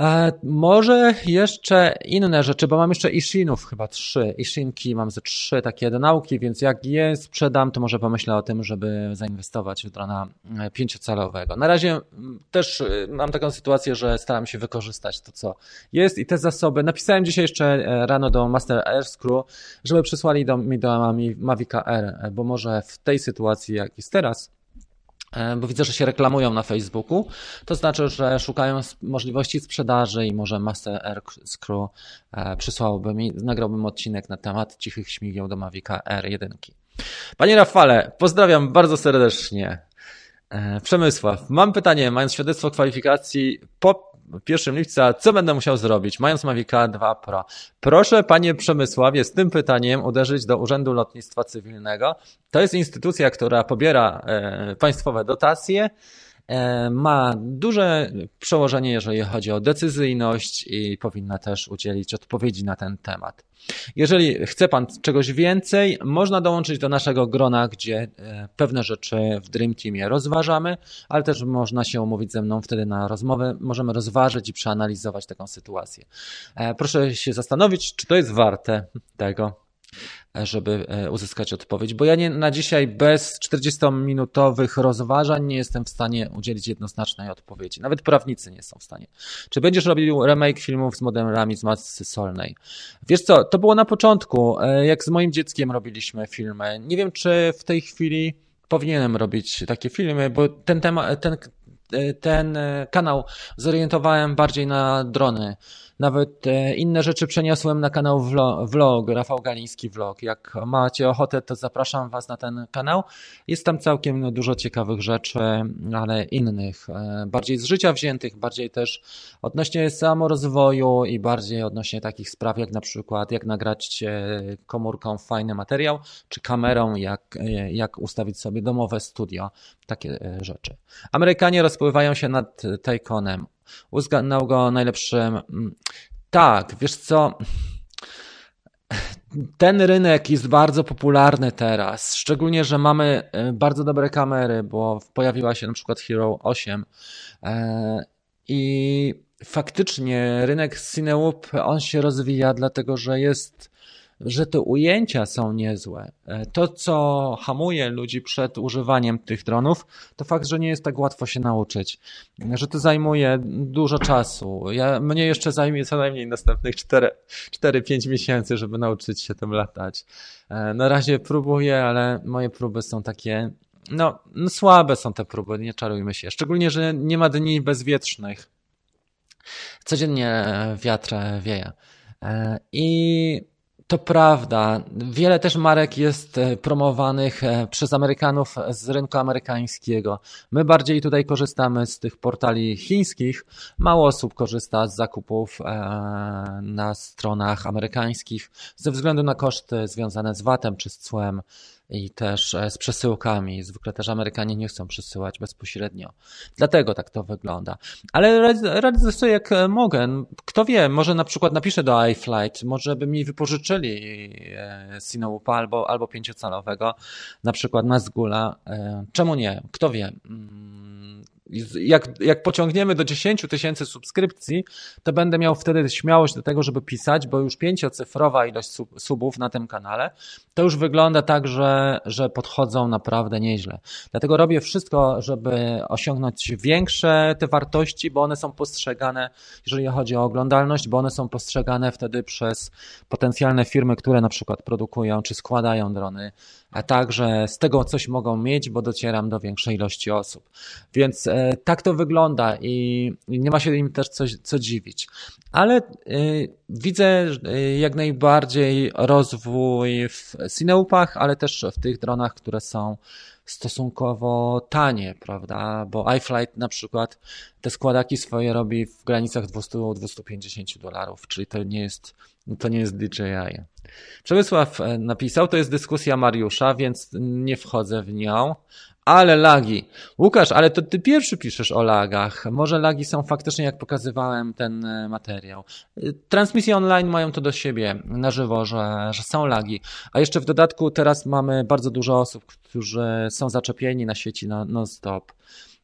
E, może jeszcze inne rzeczy, bo mam jeszcze Ishinów chyba trzy. Ishinki mam ze trzy takie do nauki, więc jak je sprzedam, to może pomyślę o tym, żeby zainwestować w drona e, pięciocalowego. Na razie też e, mam taką sytuację, że staram się wykorzystać to, co jest i te zasoby. Napisałem dzisiaj jeszcze rano do Master Air Screw, żeby przysłali do, mi do Mavica R, bo może w tej sytuacji, jak jest teraz, bo widzę, że się reklamują na Facebooku, to znaczy, że szukają możliwości sprzedaży i może Master Air Screw e, przysłałby mi, nagrałbym odcinek na temat cichych śmigieł do Mavica R1. Panie Rafale, pozdrawiam bardzo serdecznie. E, Przemysław, mam pytanie, mając świadectwo kwalifikacji po 1 lipca, co będę musiał zrobić, mając Mavica 2 Pro? Proszę, panie Przemysławie, z tym pytaniem uderzyć do Urzędu Lotnictwa Cywilnego. To jest instytucja, która pobiera e, państwowe dotacje, ma duże przełożenie, jeżeli chodzi o decyzyjność i powinna też udzielić odpowiedzi na ten temat. Jeżeli chce Pan czegoś więcej, można dołączyć do naszego grona, gdzie e, pewne rzeczy w Dream Teamie rozważamy, ale też można się umówić ze mną wtedy na rozmowę. Możemy rozważyć i przeanalizować taką sytuację. E, proszę się zastanowić, czy to jest warte tego żeby e, uzyskać odpowiedź, bo ja nie, na dzisiaj bez 40-minutowych rozważań nie jestem w stanie udzielić jednoznacznej odpowiedzi. Nawet prawnicy nie są w stanie. Czy będziesz robił remake filmów z modelami z masy solnej? Wiesz co, to było na początku, e, jak z moim dzieckiem robiliśmy filmy. Nie wiem, czy w tej chwili powinienem robić takie filmy, bo ten temat, ten, ten kanał zorientowałem bardziej na drony nawet e, inne rzeczy przeniosłem na kanał vlog, Rafał Galiński Vlog. Jak macie ochotę, to zapraszam Was na ten kanał. Jest tam całkiem dużo ciekawych rzeczy, ale innych, e, bardziej z życia wziętych, bardziej też odnośnie samorozwoju i bardziej odnośnie takich spraw, jak na przykład jak nagrać e, komórką fajny materiał, czy kamerą, jak, jak ustawić sobie domowe studio, takie rzeczy. Amerykanie rozpływają się nad Tayconem uznał go najlepszym. Mm, tak, wiesz co? Ten rynek jest bardzo popularny teraz, szczególnie, że mamy e, bardzo dobre kamery, bo pojawiła się na przykład Hero 8 e, i faktycznie rynek Cinewoop, on się rozwija, dlatego że jest że te ujęcia są niezłe. E, to, co hamuje ludzi przed używaniem tych dronów, to fakt, że nie jest tak łatwo się nauczyć, że to zajmuje dużo czasu. Ja, mnie jeszcze zajmie co najmniej następnych 4-5 miesięcy, żeby nauczyć się tym latać. E, na razie próbuję, ale moje próby są takie, no, no słabe są te próby, nie czarujmy się. Szczególnie, że nie ma dni bezwietrznych. Codziennie wiatr wieje. E, I to prawda. Wiele też marek jest e, promowanych e, przez Amerykanów z rynku amerykańskiego. My bardziej tutaj korzystamy z tych portali chińskich. Mało osób korzysta z zakupów e, na stronach amerykańskich ze względu na koszty związane z VAT-em czy z cłem i też e, z przesyłkami. Zwykle też Amerykanie nie chcą przesyłać bezpośrednio. Dlatego tak to wygląda. Ale sobie jak e, mogę. Kto wie, może na przykład napiszę do iFlight, może by mi wypożyczyli e, Sinoupa albo, albo pięciocalowego, na przykład na Zgula. Czemu nie? Kto wie? Jak, jak pociągniemy do 10 tysięcy subskrypcji, to będę miał wtedy śmiałość do tego, żeby pisać, bo już pięciocyfrowa ilość sub, subów na tym kanale, to już wygląda tak, że, że podchodzą naprawdę nieźle. Dlatego robię wszystko, żeby osiągnąć większe te wartości, bo one są postrzegane, jeżeli chodzi o oglądalność, bo one są postrzegane wtedy przez potencjalne firmy, które na przykład produkują czy składają drony a także z tego coś mogą mieć, bo docieram do większej ilości osób. Więc e, tak to wygląda i nie ma się im też coś, co dziwić. Ale e, widzę e, jak najbardziej rozwój w Cineupach, ale też w tych dronach, które są stosunkowo tanie, prawda? Bo iFlight na przykład te składaki swoje robi w granicach 200-250 dolarów, czyli to nie jest, to nie jest DJI. Przemysław e, napisał, to jest dyskusja Mariusza, więc nie wchodzę w nią. Ale lagi. Łukasz, ale to ty pierwszy piszesz o lagach. Może lagi są faktycznie, jak pokazywałem ten e, materiał. Transmisje online mają to do siebie na żywo, że, że są lagi. A jeszcze w dodatku teraz mamy bardzo dużo osób, którzy są zaczepieni na sieci non-stop.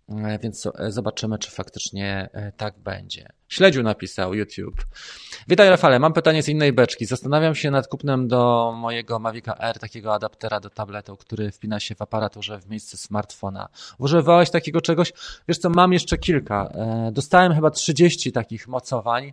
E, więc e, zobaczymy, czy faktycznie e, tak będzie. Śledziu napisał YouTube. Witaj Rafale, mam pytanie z innej beczki. Zastanawiam się nad kupnem do mojego Mavica R takiego adaptera do tabletu, który wpina się w aparaturze w miejsce smartfona. Używałeś takiego czegoś? Wiesz co, mam jeszcze kilka. Dostałem chyba 30 takich mocowań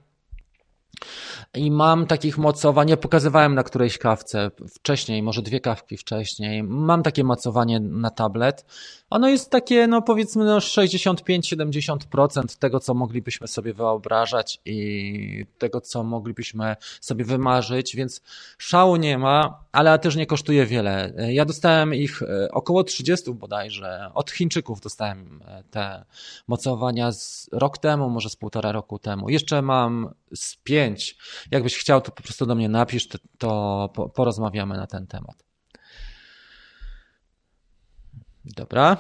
i mam takich mocowań, pokazywałem na którejś kawce wcześniej, może dwie kawki wcześniej. Mam takie mocowanie na tablet. Ono jest takie, no powiedzmy, no 65-70% tego, co moglibyśmy sobie wyobrażać i tego, co moglibyśmy sobie wymarzyć, więc szału nie ma, ale też nie kosztuje wiele. Ja dostałem ich e, około 30 bodajże. Od Chińczyków dostałem e, te mocowania z rok temu, może z półtora roku temu. Jeszcze mam z pięć. Jakbyś chciał, to po prostu do mnie napisz, to, to porozmawiamy na ten temat. Dobra.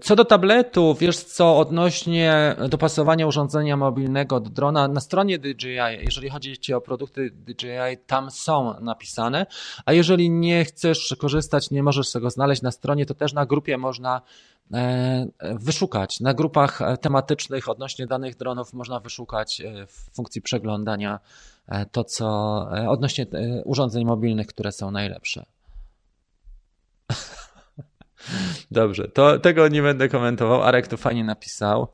Co do tabletu, wiesz co, odnośnie dopasowania urządzenia mobilnego do drona, na stronie DJI, jeżeli chodzi o produkty DJI, tam są napisane, a jeżeli nie chcesz korzystać, nie możesz tego znaleźć na stronie, to też na grupie można e, wyszukać. Na grupach tematycznych odnośnie danych dronów można wyszukać e, w funkcji przeglądania e, to, co odnośnie urządzeń mobilnych, które są najlepsze. (laughs) Dobrze, to tego nie będę komentował. Arek to fajnie napisał.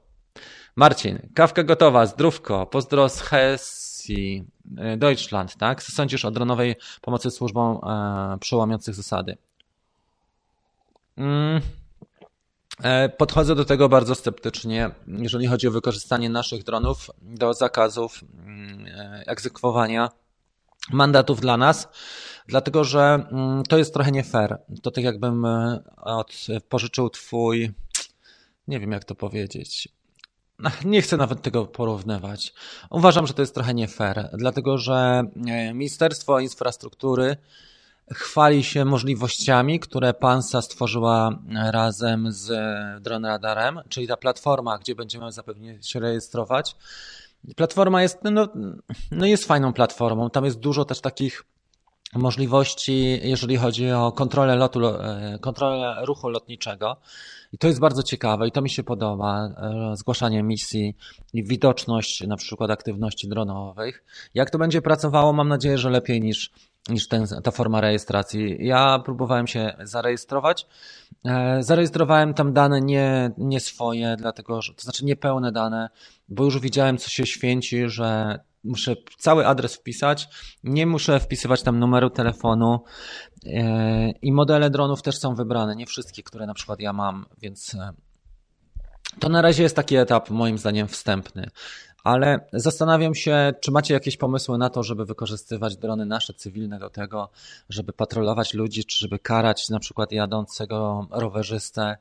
Marcin, kawka gotowa, zdrówko, pozdro z Hesji, e, Deutschland, tak? Co sądzisz o dronowej pomocy służbom e, przełamiących zasady? Mm. E, podchodzę do tego bardzo sceptycznie, jeżeli chodzi o wykorzystanie naszych dronów do zakazów mm, e, egzekwowania mandatów dla nas, dlatego że mm, to jest trochę nie fair. To tak jakbym e, od, pożyczył twój, nie wiem jak to powiedzieć, nie chcę nawet tego porównywać. Uważam, że to jest trochę nie fair, dlatego że e, Ministerstwo Infrastruktury chwali się możliwościami, które Pansa stworzyła razem z Drone Radarem, czyli ta platforma, gdzie będziemy zapewne się rejestrować. Platforma jest, no, no jest fajną platformą. Tam jest dużo też takich możliwości, jeżeli chodzi o kontrolę lotu, e, kontrolę ruchu lotniczego. I to jest bardzo ciekawe i to mi się podoba. E, zgłaszanie misji i widoczność na przykład aktywności dronowych. Jak to będzie pracowało, mam nadzieję, że lepiej niż, niż ten, ta forma rejestracji. Ja próbowałem się zarejestrować. E, zarejestrowałem tam dane nie, nie swoje, dlatego że, to znaczy niepełne dane, bo już widziałem, co się święci, że muszę cały adres wpisać, nie muszę wpisywać tam numeru telefonu e, i modele dronów też są wybrane, nie wszystkie, które na przykład ja mam, więc e, to na razie jest taki etap moim zdaniem wstępny. Ale zastanawiam się, czy macie jakieś pomysły na to, żeby wykorzystywać drony nasze cywilne do tego, żeby patrolować ludzi, czy żeby karać na przykład jadącego rowerzystę,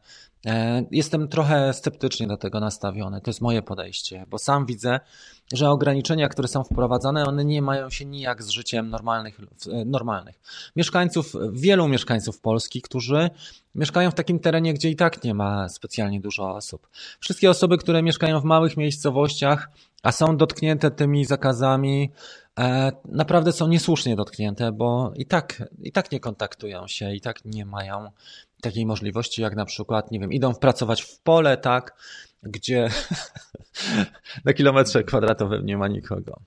E, jestem trochę sceptycznie do tego nastawiony. To jest moje podejście, bo sam widzę, że ograniczenia, które są wprowadzane, one nie mają się nijak z życiem normalnych, e, normalnych. Mieszkańców, wielu mieszkańców Polski, którzy mieszkają w takim terenie, gdzie i tak nie ma specjalnie dużo osób. Wszystkie osoby, które mieszkają w małych miejscowościach, a są dotknięte tymi zakazami, e, naprawdę są niesłusznie dotknięte, bo i tak, i tak nie kontaktują się, i tak nie mają takiej możliwości, jak na przykład, nie wiem, idą pracować w pole, tak, gdzie (laughs) na kilometrze kwadratowym nie ma nikogo.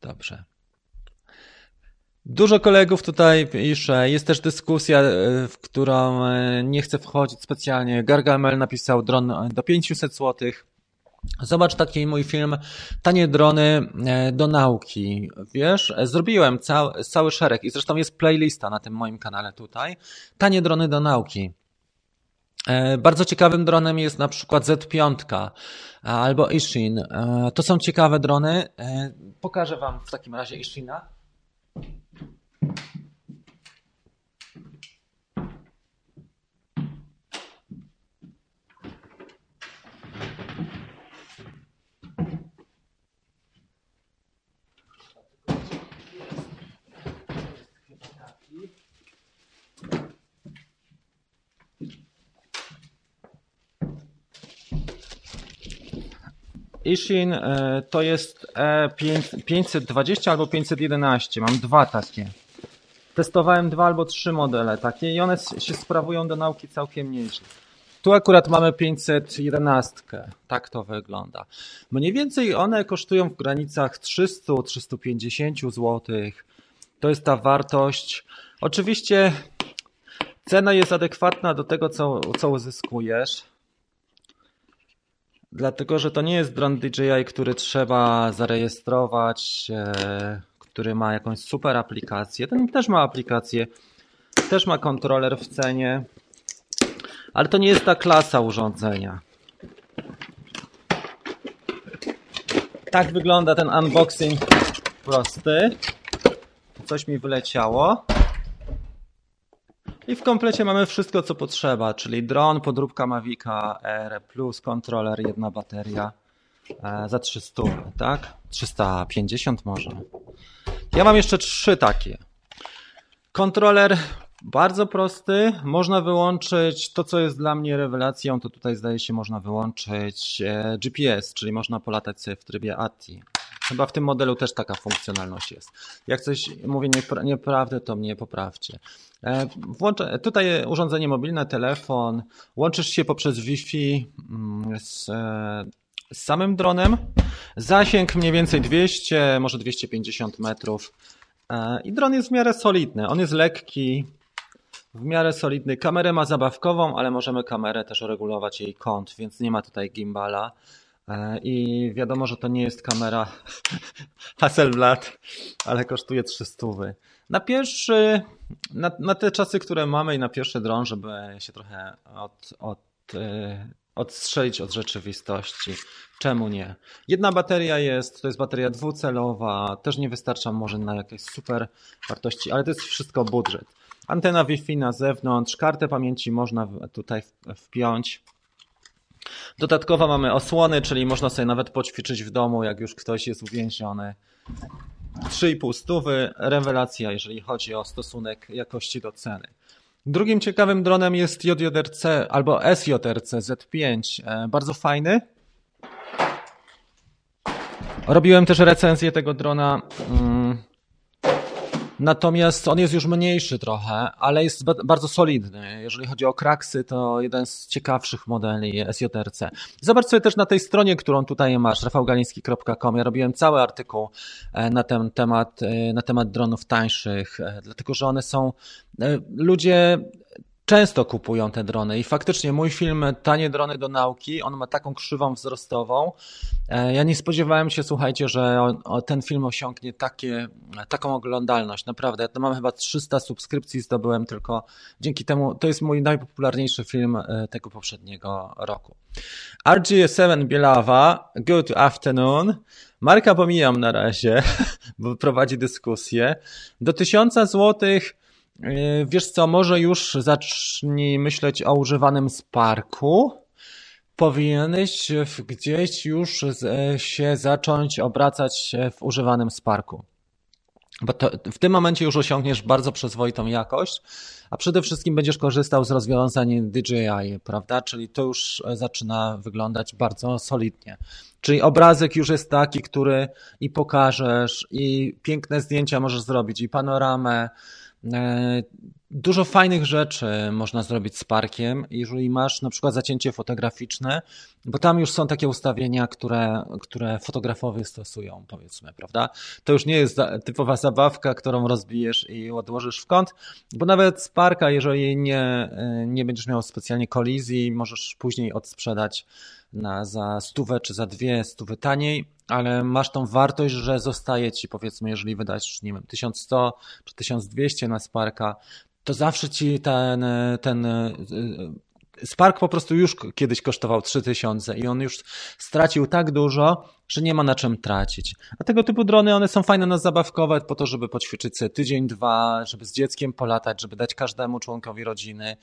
Dobrze. Dużo kolegów tutaj pisze. Jest też dyskusja, e, w którą e, nie chcę wchodzić specjalnie. Gargamel napisał dron do 500 zł. Zobacz taki mój film Tanie drony e, do nauki. Wiesz, zrobiłem cały, cały szereg i zresztą jest playlista na tym moim kanale tutaj. Tanie drony do nauki. E, bardzo ciekawym dronem jest na przykład Z5 albo Ishin. E, to są ciekawe drony. Pokażę Wam w takim razie Ishina. Ishin e, to jest E520 albo 511. Mam dwa takie. Testowałem dwa albo trzy modele takie i one się sprawują do nauki całkiem nieźle. Tu akurat mamy 511. Tak to wygląda. Mniej więcej one kosztują w granicach 300-350 zł. To jest ta wartość. Oczywiście cena jest adekwatna do tego, co, co uzyskujesz. Dlatego, że to nie jest dron DJI, który trzeba zarejestrować, e, który ma jakąś super aplikację. Ten też ma aplikację, też ma kontroler w cenie, ale to nie jest ta klasa urządzenia. Tak wygląda ten unboxing prosty. Coś mi wyleciało. I w komplecie mamy wszystko, co potrzeba, czyli dron, podróbka Mavica R+, kontroler, jedna bateria e, za 300, tak? 350 może. Ja mam jeszcze trzy takie. Kontroler bardzo prosty, można wyłączyć to, co jest dla mnie rewelacją, to tutaj zdaje się można wyłączyć e, GPS, czyli można polatać sobie w trybie ATI. Chyba w tym modelu też taka funkcjonalność jest. Jak coś mówię nieprawdę, to mnie poprawcie. E, tutaj urządzenie mobilne, telefon, łączysz się poprzez Wi-Fi mm, z, e, z samym dronem. Zasięg mniej więcej 200, może 250 metrów. E, I dron jest w miarę solidny. On jest lekki, w miarę solidny. Kamerę ma zabawkową, ale możemy kamerę też regulować jej kąt, więc nie ma tutaj gimbala. E, I wiadomo, że to nie jest kamera (laughs) Hasselblad, ale kosztuje 300. Na pierwszy, na, na, te czasy, które mamy i na pierwszy dron, żeby się trochę od, od, e, odstrzelić od rzeczywistości. Czemu nie? Jedna bateria jest, to jest bateria dwucelowa, też nie wystarcza może na jakieś super wartości, ale to jest wszystko budżet. Antena Wi-Fi na zewnątrz, kartę pamięci można tutaj wpiąć. Dodatkowo mamy osłony, czyli można sobie nawet poćwiczyć w domu, jak już ktoś jest uwięziony. 3,5 stówy, rewelacja, jeżeli chodzi o stosunek jakości do ceny. Drugim ciekawym dronem jest JJRC albo SJRC Z5. E, bardzo fajny. Robiłem też recenzję tego drona mm, Natomiast on jest już mniejszy trochę, ale jest bardzo solidny. Jeżeli chodzi o kraksy, to jeden z ciekawszych modeli SJRC. Zobacz sobie też na tej stronie, którą tutaj masz, rafałgaliński.com. Ja robiłem cały artykuł e, na ten temat, e, na temat dronów tańszych, e, dlatego że one są, ludzie często kupują te drony i faktycznie mój film Tanie drony do nauki, on ma taką krzywą wzrostową. E, ja nie spodziewałem się, słuchajcie, że ten film osiągnie takie, taką oglądalność. Naprawdę, ja mam chyba 300 subskrypcji zdobyłem tylko dzięki temu. To jest mój najpopularniejszy film e, tego poprzedniego roku. RG7 Bielawa, good afternoon. Marka pomijam na razie, (laughs) bo prowadzi dyskusję. Do 1000 złotych wiesz co, może już zacznij myśleć o używanym Sparku. Powinieneś gdzieś już się zacząć obracać w używanym Sparku. Bo to, w tym momencie już osiągniesz bardzo przyzwoitą jakość, a przede wszystkim będziesz korzystał z rozwiązań DJI, prawda? Czyli to już zaczyna wyglądać bardzo solidnie. Czyli obrazek już jest taki, który i pokażesz, i piękne zdjęcia możesz zrobić, i panoramę, Dużo fajnych rzeczy można zrobić z parkiem, jeżeli masz na przykład zacięcie fotograficzne, bo tam już są takie ustawienia, które, które fotografowie stosują, powiedzmy, prawda? To już nie jest typowa zabawka, którą rozbijesz i odłożysz w kąt, bo nawet z parka, jeżeli nie, nie będziesz miał specjalnie kolizji, możesz później odsprzedać na, za stówę czy za dwie stówy taniej, ale masz tą wartość, że zostaje ci, powiedzmy, jeżeli wydasz, nie wiem, 1100 czy 1200 na Sparka, to zawsze ci ten, ten Spark po prostu już kiedyś kosztował 3000 i on już stracił tak dużo, że nie ma na czym tracić. A tego typu drony, one są fajne na zabawkowe po to, żeby poćwiczyć sobie tydzień, dwa, żeby z dzieckiem polatać, żeby dać każdemu członkowi rodziny,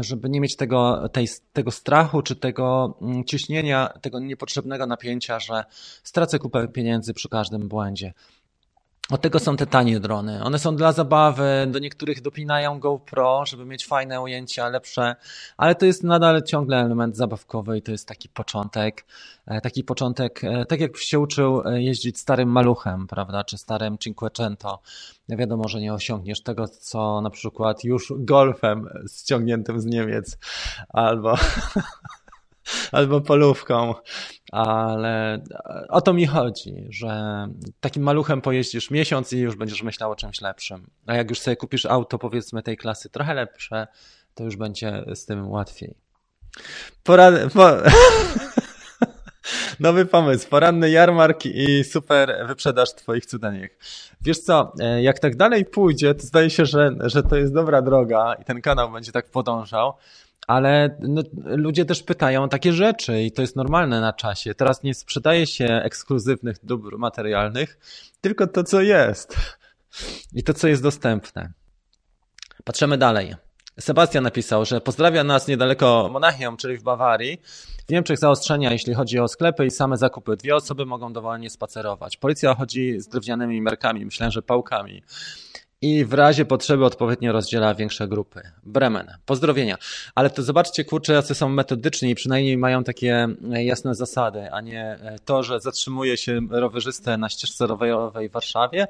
żeby nie mieć tego, tej, tego strachu czy tego mm, ciśnienia, tego niepotrzebnego napięcia, że stracę kupę pieniędzy przy każdym błędzie. Od tego są te tanie drony. One są dla zabawy, do niektórych dopinają GoPro, żeby mieć fajne ujęcia, lepsze, ale to jest nadal ciągle element zabawkowy i to jest taki początek, e, taki początek, e, tak jakbyś się uczył e, jeździć starym maluchem, prawda, czy starym Cinquecento. Wiadomo, że nie osiągniesz tego, co na przykład już golfem ściągniętym z Niemiec albo (laughs) albo polówką, ale o to mi chodzi, że takim maluchem pojeździsz miesiąc i już będziesz myślał o czymś lepszym. A jak już sobie kupisz auto, powiedzmy tej klasy trochę lepsze, to już będzie z tym łatwiej. Porad... Po... (laughs) Nowy pomysł, poranny jarmark i super wyprzedaż twoich cudaniek. Wiesz co, jak tak dalej pójdzie, to zdaje się, że, że to jest dobra droga i ten kanał będzie tak podążał, ale no, ludzie też pytają o takie rzeczy i to jest normalne na czasie. Teraz nie sprzedaje się ekskluzywnych dóbr materialnych, tylko to, co jest i to, co jest dostępne. Patrzymy dalej. Sebastian napisał, że pozdrawia nas niedaleko Monachium, czyli w Bawarii. W Niemczech zaostrzenia, jeśli chodzi o sklepy i same zakupy. Dwie osoby mogą dowolnie spacerować. Policja chodzi z drewnianymi merkami, myślę, że pałkami i w razie potrzeby odpowiednio rozdziela większe grupy. Bremen. Pozdrowienia. Ale to zobaczcie, kurczę, jacy są metodyczni i przynajmniej mają takie e, jasne zasady, a nie e, to, że zatrzymuje się rowerzystę na ścieżce rowerowej w Warszawie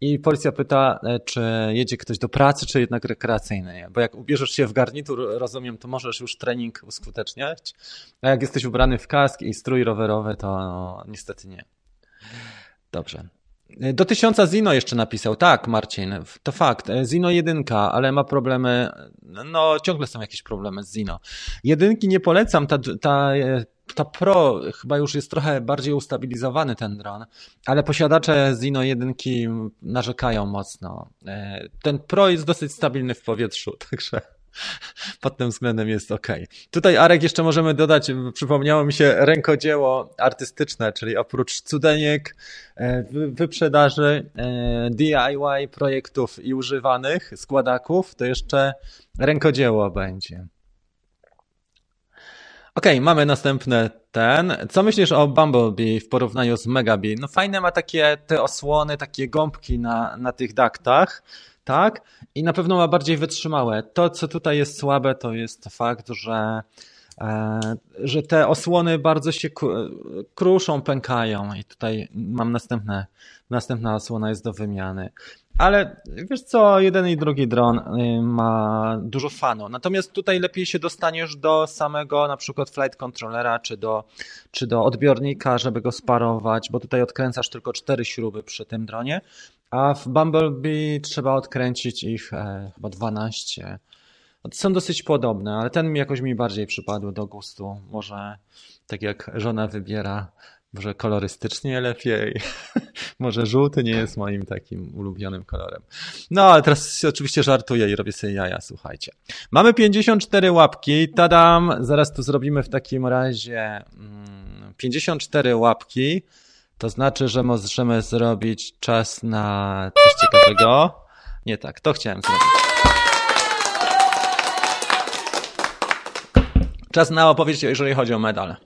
i policja pyta, e, czy jedzie ktoś do pracy, czy jednak rekreacyjnej. Bo jak ubierzesz się w garnitur, rozumiem, to możesz już trening uskuteczniać, a jak jesteś ubrany w kask i strój rowerowy, to no, niestety nie. Dobrze. Do tysiąca Zino jeszcze napisał. Tak, Marcin, to fakt. Zino jedynka, ale ma problemy. No, ciągle są jakieś problemy z Zino. Jedynki nie polecam. Ta, ta, ta Pro chyba już jest trochę bardziej ustabilizowany ten dron, ale posiadacze Zino jedynki narzekają mocno. Ten Pro jest dosyć stabilny w powietrzu, (laughs) także pod tym względem jest ok. Tutaj Arek jeszcze możemy dodać, przypomniało mi się rękodzieło artystyczne, czyli oprócz cudeniek, e, wyprzedaży, e, DIY projektów i używanych składaków, to jeszcze rękodzieło będzie. Ok, mamy następne ten. Co myślisz o Bumblebee w porównaniu z Megabee? No fajne ma takie te osłony, takie gąbki na, na tych daktach tak? I na pewno ma bardziej wytrzymałe. To, co tutaj jest słabe, to jest fakt, że, e, że te osłony bardzo się kruszą, pękają i tutaj mam następne, następna osłona jest do wymiany. Ale wiesz co, jeden i drugi dron y, ma dużo fanu. Natomiast tutaj lepiej się dostaniesz do samego na przykład flight controllera czy do, czy do odbiornika, żeby go sparować, bo tutaj odkręcasz tylko cztery śruby przy tym dronie, a w Bumblebee trzeba odkręcić ich e, chyba 12. Są dosyć podobne, ale ten jakoś mi bardziej przypadł do gustu. Może tak jak żona wybiera, może kolorystycznie lepiej. (laughs) może żółty nie jest moim takim ulubionym kolorem. No, ale teraz oczywiście żartuję i robię sobie jaja, słuchajcie. Mamy 54 łapki, tadam, zaraz tu zrobimy w takim razie 54 mm, łapki. To znaczy, że możemy zrobić czas na coś ciekawego. Nie tak, to chciałem zrobić. Czas na opowieść, jeżeli chodzi o medal.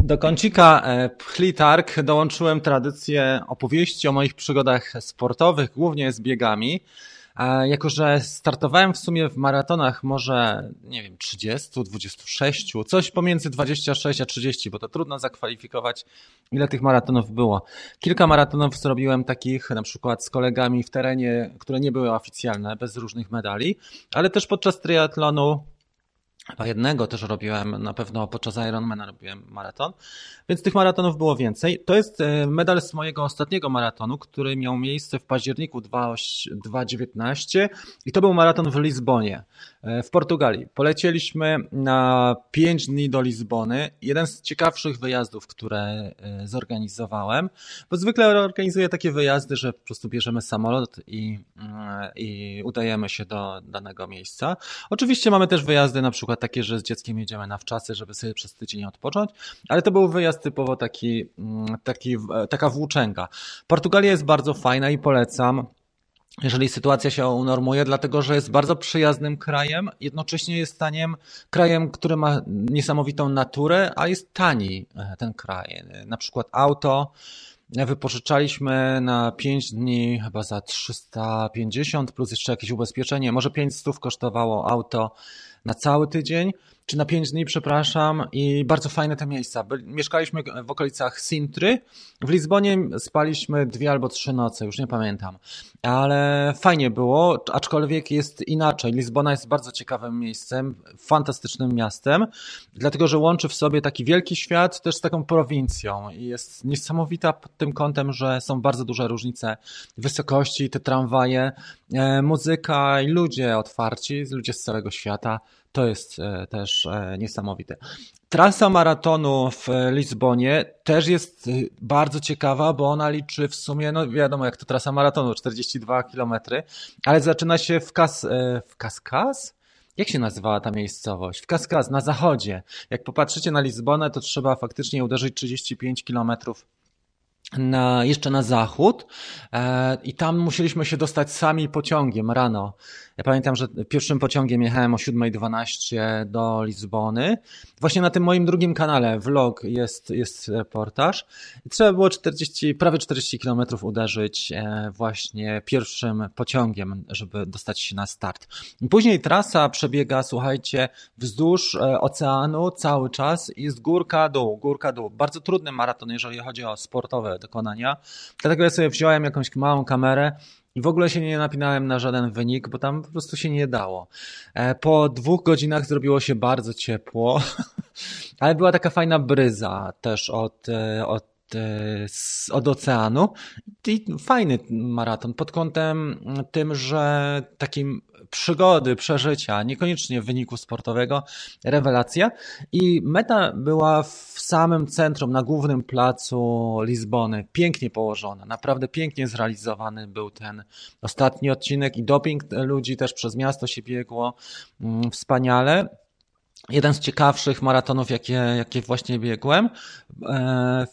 Do kącika e, Pchlitarg dołączyłem tradycję opowieści o moich przygodach sportowych, głównie z biegami. Jako że startowałem w sumie w maratonach może, nie wiem, 30, 26, coś pomiędzy 26 a 30, bo to trudno zakwalifikować, ile tych maratonów było. Kilka maratonów zrobiłem takich, na przykład z kolegami w terenie, które nie były oficjalne, bez różnych medali, ale też podczas triatlonu Chyba jednego też robiłem, na pewno podczas Ironmana robiłem maraton, więc tych maratonów było więcej. To jest e, medal z mojego ostatniego maratonu, który miał miejsce w październiku 2019 i to był maraton w Lizbonie, w Portugalii. Polecieliśmy na 5 dni do Lizbony. Jeden z ciekawszych wyjazdów, które e, zorganizowałem, bo zwykle organizuję takie wyjazdy, że po prostu bierzemy samolot i, i udajemy się do danego miejsca. Oczywiście mamy też wyjazdy na przykład takie, że z dzieckiem jedziemy na wczasy, żeby sobie przez tydzień odpocząć, ale to był wyjazd typowo taki, mm, taki taka włóczęga. Portugalia jest bardzo fajna i polecam jeżeli sytuacja się unormuje, dlatego że jest bardzo przyjaznym krajem, jednocześnie jest taniem krajem, który ma niesamowitą naturę, a jest tani e, ten kraj. Na przykład auto wypożyczaliśmy na 5 dni chyba za 350 plus jeszcze jakieś ubezpieczenie, może 500 kosztowało auto na cały tydzień, czy na pięć dni, przepraszam, i bardzo fajne te miejsca. Mieszkaliśmy w okolicach Sintry. W Lizbonie spaliśmy dwie albo trzy noce, już nie pamiętam. Ale fajnie było, aczkolwiek jest inaczej. Lizbona jest bardzo ciekawym miejscem, fantastycznym miastem, dlatego że łączy w sobie taki wielki świat też z taką prowincją i jest niesamowita pod tym kątem, że są bardzo duże różnice wysokości, te tramwaje, e, muzyka i ludzie otwarci, ludzie z całego świata. To jest e, też e, niesamowite. Trasa maratonu w Lizbonie też jest e, bardzo ciekawa, bo ona liczy w sumie, no wiadomo jak to trasa maratonu, 42 km, ale zaczyna się w Kas... w Kaskas? Jak się nazywała ta miejscowość? W Kaskaz, na zachodzie. Jak popatrzycie na Lizbonę, to trzeba faktycznie uderzyć 35 kilometrów na, jeszcze na zachód e, i tam musieliśmy się dostać sami pociągiem rano. Ja pamiętam, że pierwszym pociągiem jechałem o 7.12 do Lizbony. Właśnie na tym moim drugim kanale, vlog, jest, jest reportaż. Trzeba było 40, prawie 40 kilometrów uderzyć e, właśnie pierwszym pociągiem, żeby dostać się na start. Później trasa przebiega, słuchajcie, wzdłuż e, oceanu cały czas i jest górka dół, górka dół. Bardzo trudny maraton, jeżeli chodzi o sportowe dokonania. Dlatego ja sobie wziąłem jakąś małą kamerę i w ogóle się nie napinałem na żaden wynik, bo tam po prostu się nie dało. E, po dwóch godzinach zrobiło się bardzo ciepło, (laughs) ale była taka fajna bryza też od, e, od e, od oceanu. I fajny maraton pod kątem tym, że takim przygody, przeżycia, niekoniecznie wyniku sportowego, rewelacja. I meta była w samym centrum, na głównym placu Lizbony, pięknie położona, naprawdę pięknie zrealizowany był ten ostatni odcinek i doping ludzi też przez miasto się biegło mm, wspaniale jeden z ciekawszych maratonów, jakie, jakie właśnie biegłem. E,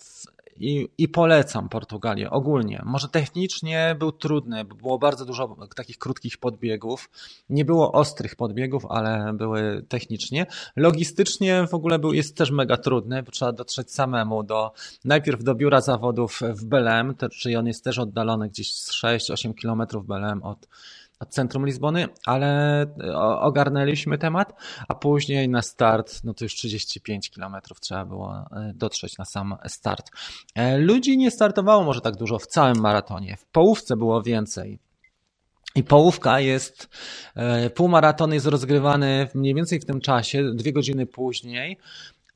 i, i polecam Portugalię ogólnie. Może technicznie był trudny, bo było bardzo dużo takich krótkich podbiegów. Nie było ostrych podbiegów, ale były technicznie. Logistycznie w ogóle był, jest też mega trudny, bo trzeba dotrzeć samemu do, najpierw do biura zawodów w Belem, czyli on jest też oddalony gdzieś z 6-8 kilometrów Belem od centrum Lizbony, ale e, ogarnęliśmy temat, a później na start, no to już 35 km trzeba było e, dotrzeć na sam start. E, ludzi nie startowało może tak dużo w całym maratonie, w połówce było więcej. I połówka jest, półmaraton jest rozgrywany mniej więcej w tym czasie, dwie godziny później,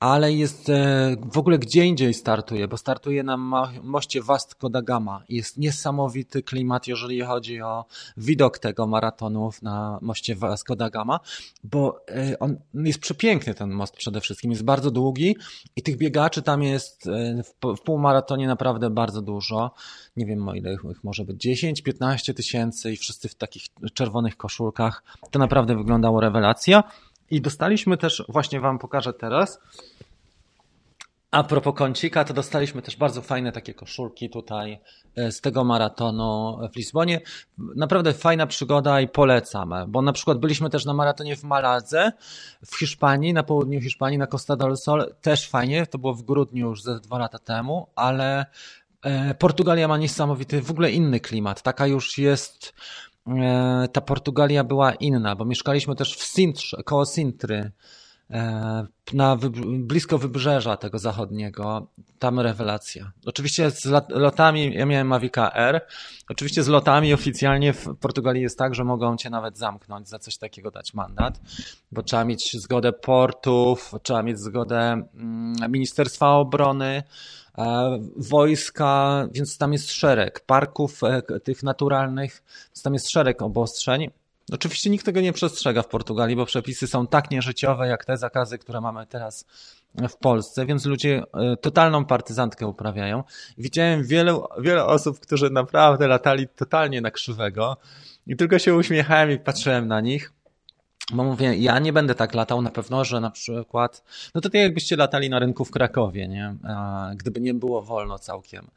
ale jest e, w ogóle gdzie indziej startuje, bo startuje na moście Vasco da Gama. Jest niesamowity klimat, jeżeli chodzi o widok tego maratonu na moście Vasco da Gama, bo e, on jest przepiękny ten most przede wszystkim, jest bardzo długi i tych biegaczy tam jest e, w półmaratonie naprawdę bardzo dużo. Nie wiem ile ich może być 10-15 tysięcy i wszyscy w takich czerwonych koszulkach. To naprawdę wyglądało rewelacja. I dostaliśmy też, właśnie Wam pokażę teraz, a propos kącika, to dostaliśmy też bardzo fajne takie koszulki tutaj e, z tego maratonu w Lizbonie. Naprawdę fajna przygoda i polecam, bo na przykład byliśmy też na maratonie w Maladze w Hiszpanii, na południu Hiszpanii, na Costa del Sol. Też fajnie, to było w grudniu już ze dwa lata temu, ale e, Portugalia ma niesamowity, w ogóle inny klimat. Taka już jest ta Portugalia była inna, bo mieszkaliśmy też w Sintrze, koło Sintry, e, na, blisko wybrzeża tego zachodniego. Tam rewelacja. Oczywiście z lotami, ja miałem Mavica R, oczywiście z lotami oficjalnie w Portugalii jest tak, że mogą cię nawet zamknąć, za coś takiego dać mandat, bo trzeba mieć zgodę portów, trzeba mieć zgodę mm, Ministerstwa Obrony, E, wojska, więc tam jest szereg parków e, tych naturalnych, więc tam jest szereg obostrzeń. Oczywiście nikt tego nie przestrzega w Portugalii, bo przepisy są tak nieżyciowe jak te zakazy, które mamy teraz w Polsce, więc ludzie e, totalną partyzantkę uprawiają. Widziałem wiele, wiele osób, którzy naprawdę latali totalnie na krzywego i tylko się uśmiechałem i patrzyłem na nich. Bo mówię, ja nie będę tak latał na pewno, że na przykład, no to tak jakbyście latali na rynku w Krakowie, nie? A, gdyby nie było wolno całkiem.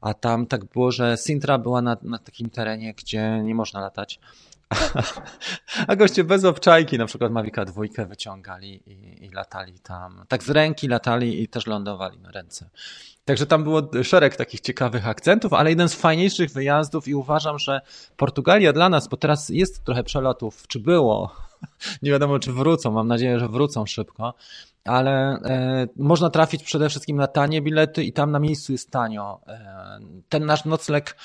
A tam tak było, że Sintra była na, na takim terenie, gdzie nie można latać. (laughs) A goście bez obczajki, na przykład Mavica dwójkę wyciągali i, i, latali tam. Tak z ręki latali i też lądowali na ręce. Także tam było szereg takich ciekawych akcentów, ale jeden z fajniejszych wyjazdów i uważam, że Portugalia dla nas, bo teraz jest trochę przelotów, czy było, (laughs) nie wiadomo czy wrócą, mam nadzieję, że wrócą szybko, ale e, można trafić przede wszystkim na tanie bilety i tam na miejscu jest tanio. E, ten nasz nocleg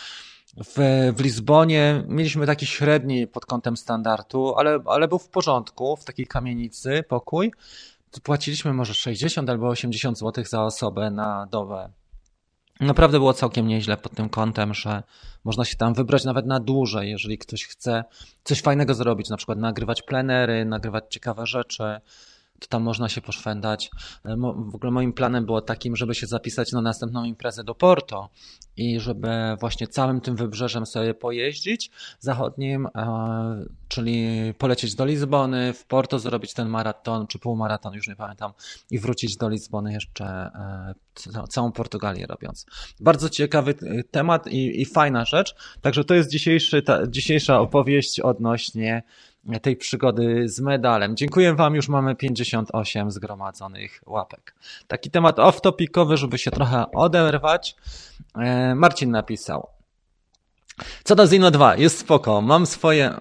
w, w Lizbonie mieliśmy taki średni pod kątem standardu, ale, ale był w porządku, w takiej kamienicy pokój. Płaciliśmy może 60 albo 80 zł za osobę na dobę. Naprawdę było całkiem nieźle pod tym kątem, że można się tam wybrać nawet na dłużej, jeżeli ktoś chce coś fajnego zrobić, na przykład nagrywać plenery, nagrywać ciekawe rzeczy, to tam można się poszwendać. E, w ogóle moim planem było takim, żeby się zapisać na następną imprezę do Porto i żeby właśnie całym tym wybrzeżem sobie pojeździć zachodnim, e, czyli polecieć do Lizbony, w Porto zrobić ten maraton czy półmaraton, już nie pamiętam, i wrócić do Lizbony jeszcze e, całą Portugalię robiąc. Bardzo ciekawy temat i, i fajna rzecz. Także to jest dzisiejszy, ta, dzisiejsza opowieść odnośnie tej przygody z medalem. Dziękuję Wam, już mamy 58 zgromadzonych łapek. Taki temat off-topicowy, żeby się trochę oderwać. E, Marcin napisał. Co do Zino 2, jest spoko. Mam swoje,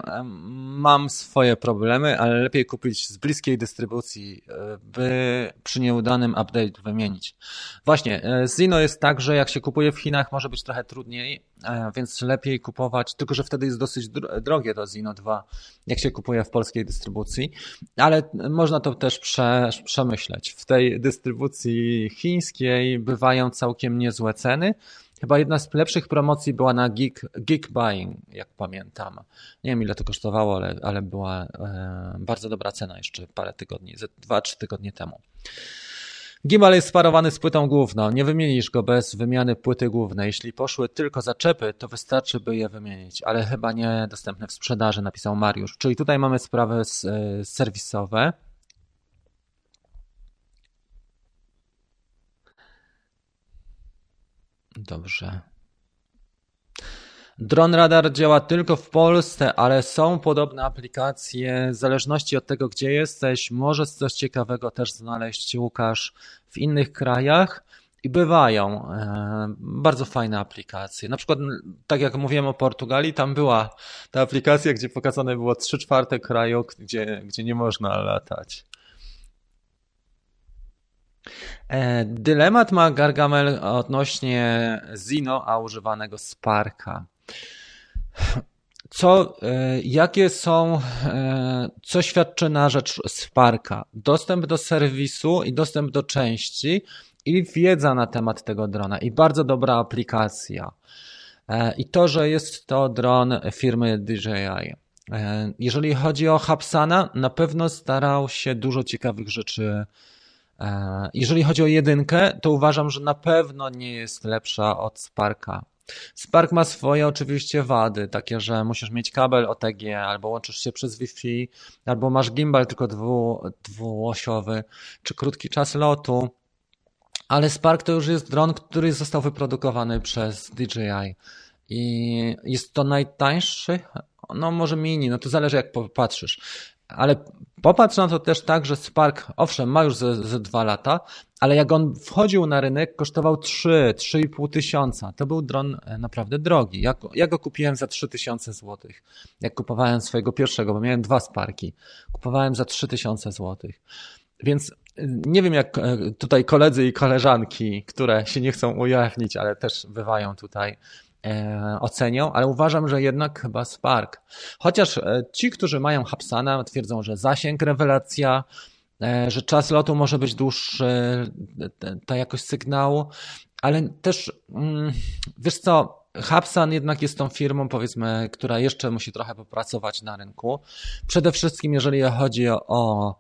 mam swoje problemy, ale lepiej kupić z bliskiej dystrybucji, e, by przy nieudanym update wymienić. Właśnie, e, Zino jest tak, że jak się kupuje w Chinach może być trochę trudniej, e, więc lepiej kupować, tylko że wtedy jest dosyć drogie to Zino 2, jak się kupuje w polskiej dystrybucji, ale można to też prze, przemyśleć. W tej dystrybucji chińskiej bywają całkiem niezłe ceny, Chyba jedna z lepszych promocji była na Geek, Geek Buying, jak pamiętam. Nie wiem ile to kosztowało, ale, ale była e, bardzo dobra cena jeszcze parę tygodni, dwa, trzy tygodnie temu. Gimbal jest sparowany z płytą główną. Nie wymienisz go bez wymiany płyty głównej. Jeśli poszły tylko zaczepy, to wystarczy, by je wymienić, ale chyba nie dostępne w sprzedaży, napisał Mariusz. Czyli tutaj mamy sprawy e, serwisowe. Dobrze. Dron Radar działa tylko w Polsce, ale są podobne aplikacje. W zależności od tego, gdzie jesteś, możesz coś ciekawego też znaleźć, Łukasz, w innych krajach. I bywają e, bardzo fajne aplikacje. Na przykład, tak jak mówiłem o Portugalii, tam była ta aplikacja, gdzie pokazane było 3 czwarte kraju, gdzie, gdzie nie można latać. E, dylemat ma Gargamel odnośnie Zino, a używanego Sparka. Co, e, jakie są, e, co świadczy na rzecz Sparka? Dostęp do serwisu i dostęp do części i wiedza na temat tego drona i bardzo dobra aplikacja. I to, że jest to dron firmy DJI. Jeżeli chodzi o Hapsana, na pewno starał się dużo ciekawych rzeczy jeżeli chodzi o jedynkę, to uważam, że na pewno nie jest lepsza od Sparka. Spark ma swoje oczywiście wady, takie, że musisz mieć kabel OTG, albo łączysz się przez Wi-Fi, albo masz gimbal tylko dwu, dwuosiowy, czy krótki czas lotu. Ale Spark to już jest dron, który został wyprodukowany przez DJI. I jest to najtańszy, no może mini, no to zależy jak popatrzysz. Ale popatrz na to też tak, że Spark, owszem, ma już ze, ze dwa lata, ale jak on wchodził na rynek, kosztował 3, 3,5 tysiąca. To był dron e, naprawdę drogi. Ja, ja go kupiłem za 3 tysiące złotych. Jak kupowałem swojego pierwszego, bo miałem dwa Sparki. Kupowałem za 3 tysiące złotych. Więc e, nie wiem, jak e, tutaj koledzy i koleżanki, które się nie chcą ujawnić, ale też bywają tutaj, ocenią, ale uważam, że jednak chyba Spark. Chociaż ci, którzy mają Hapsana, twierdzą, że zasięg, rewelacja, E, że czas lotu może być dłuższy, ta jakość sygnału, ale też, mm, wiesz co, Hapsan jednak jest tą firmą, powiedzmy, która jeszcze musi trochę popracować na rynku. Przede wszystkim, jeżeli chodzi o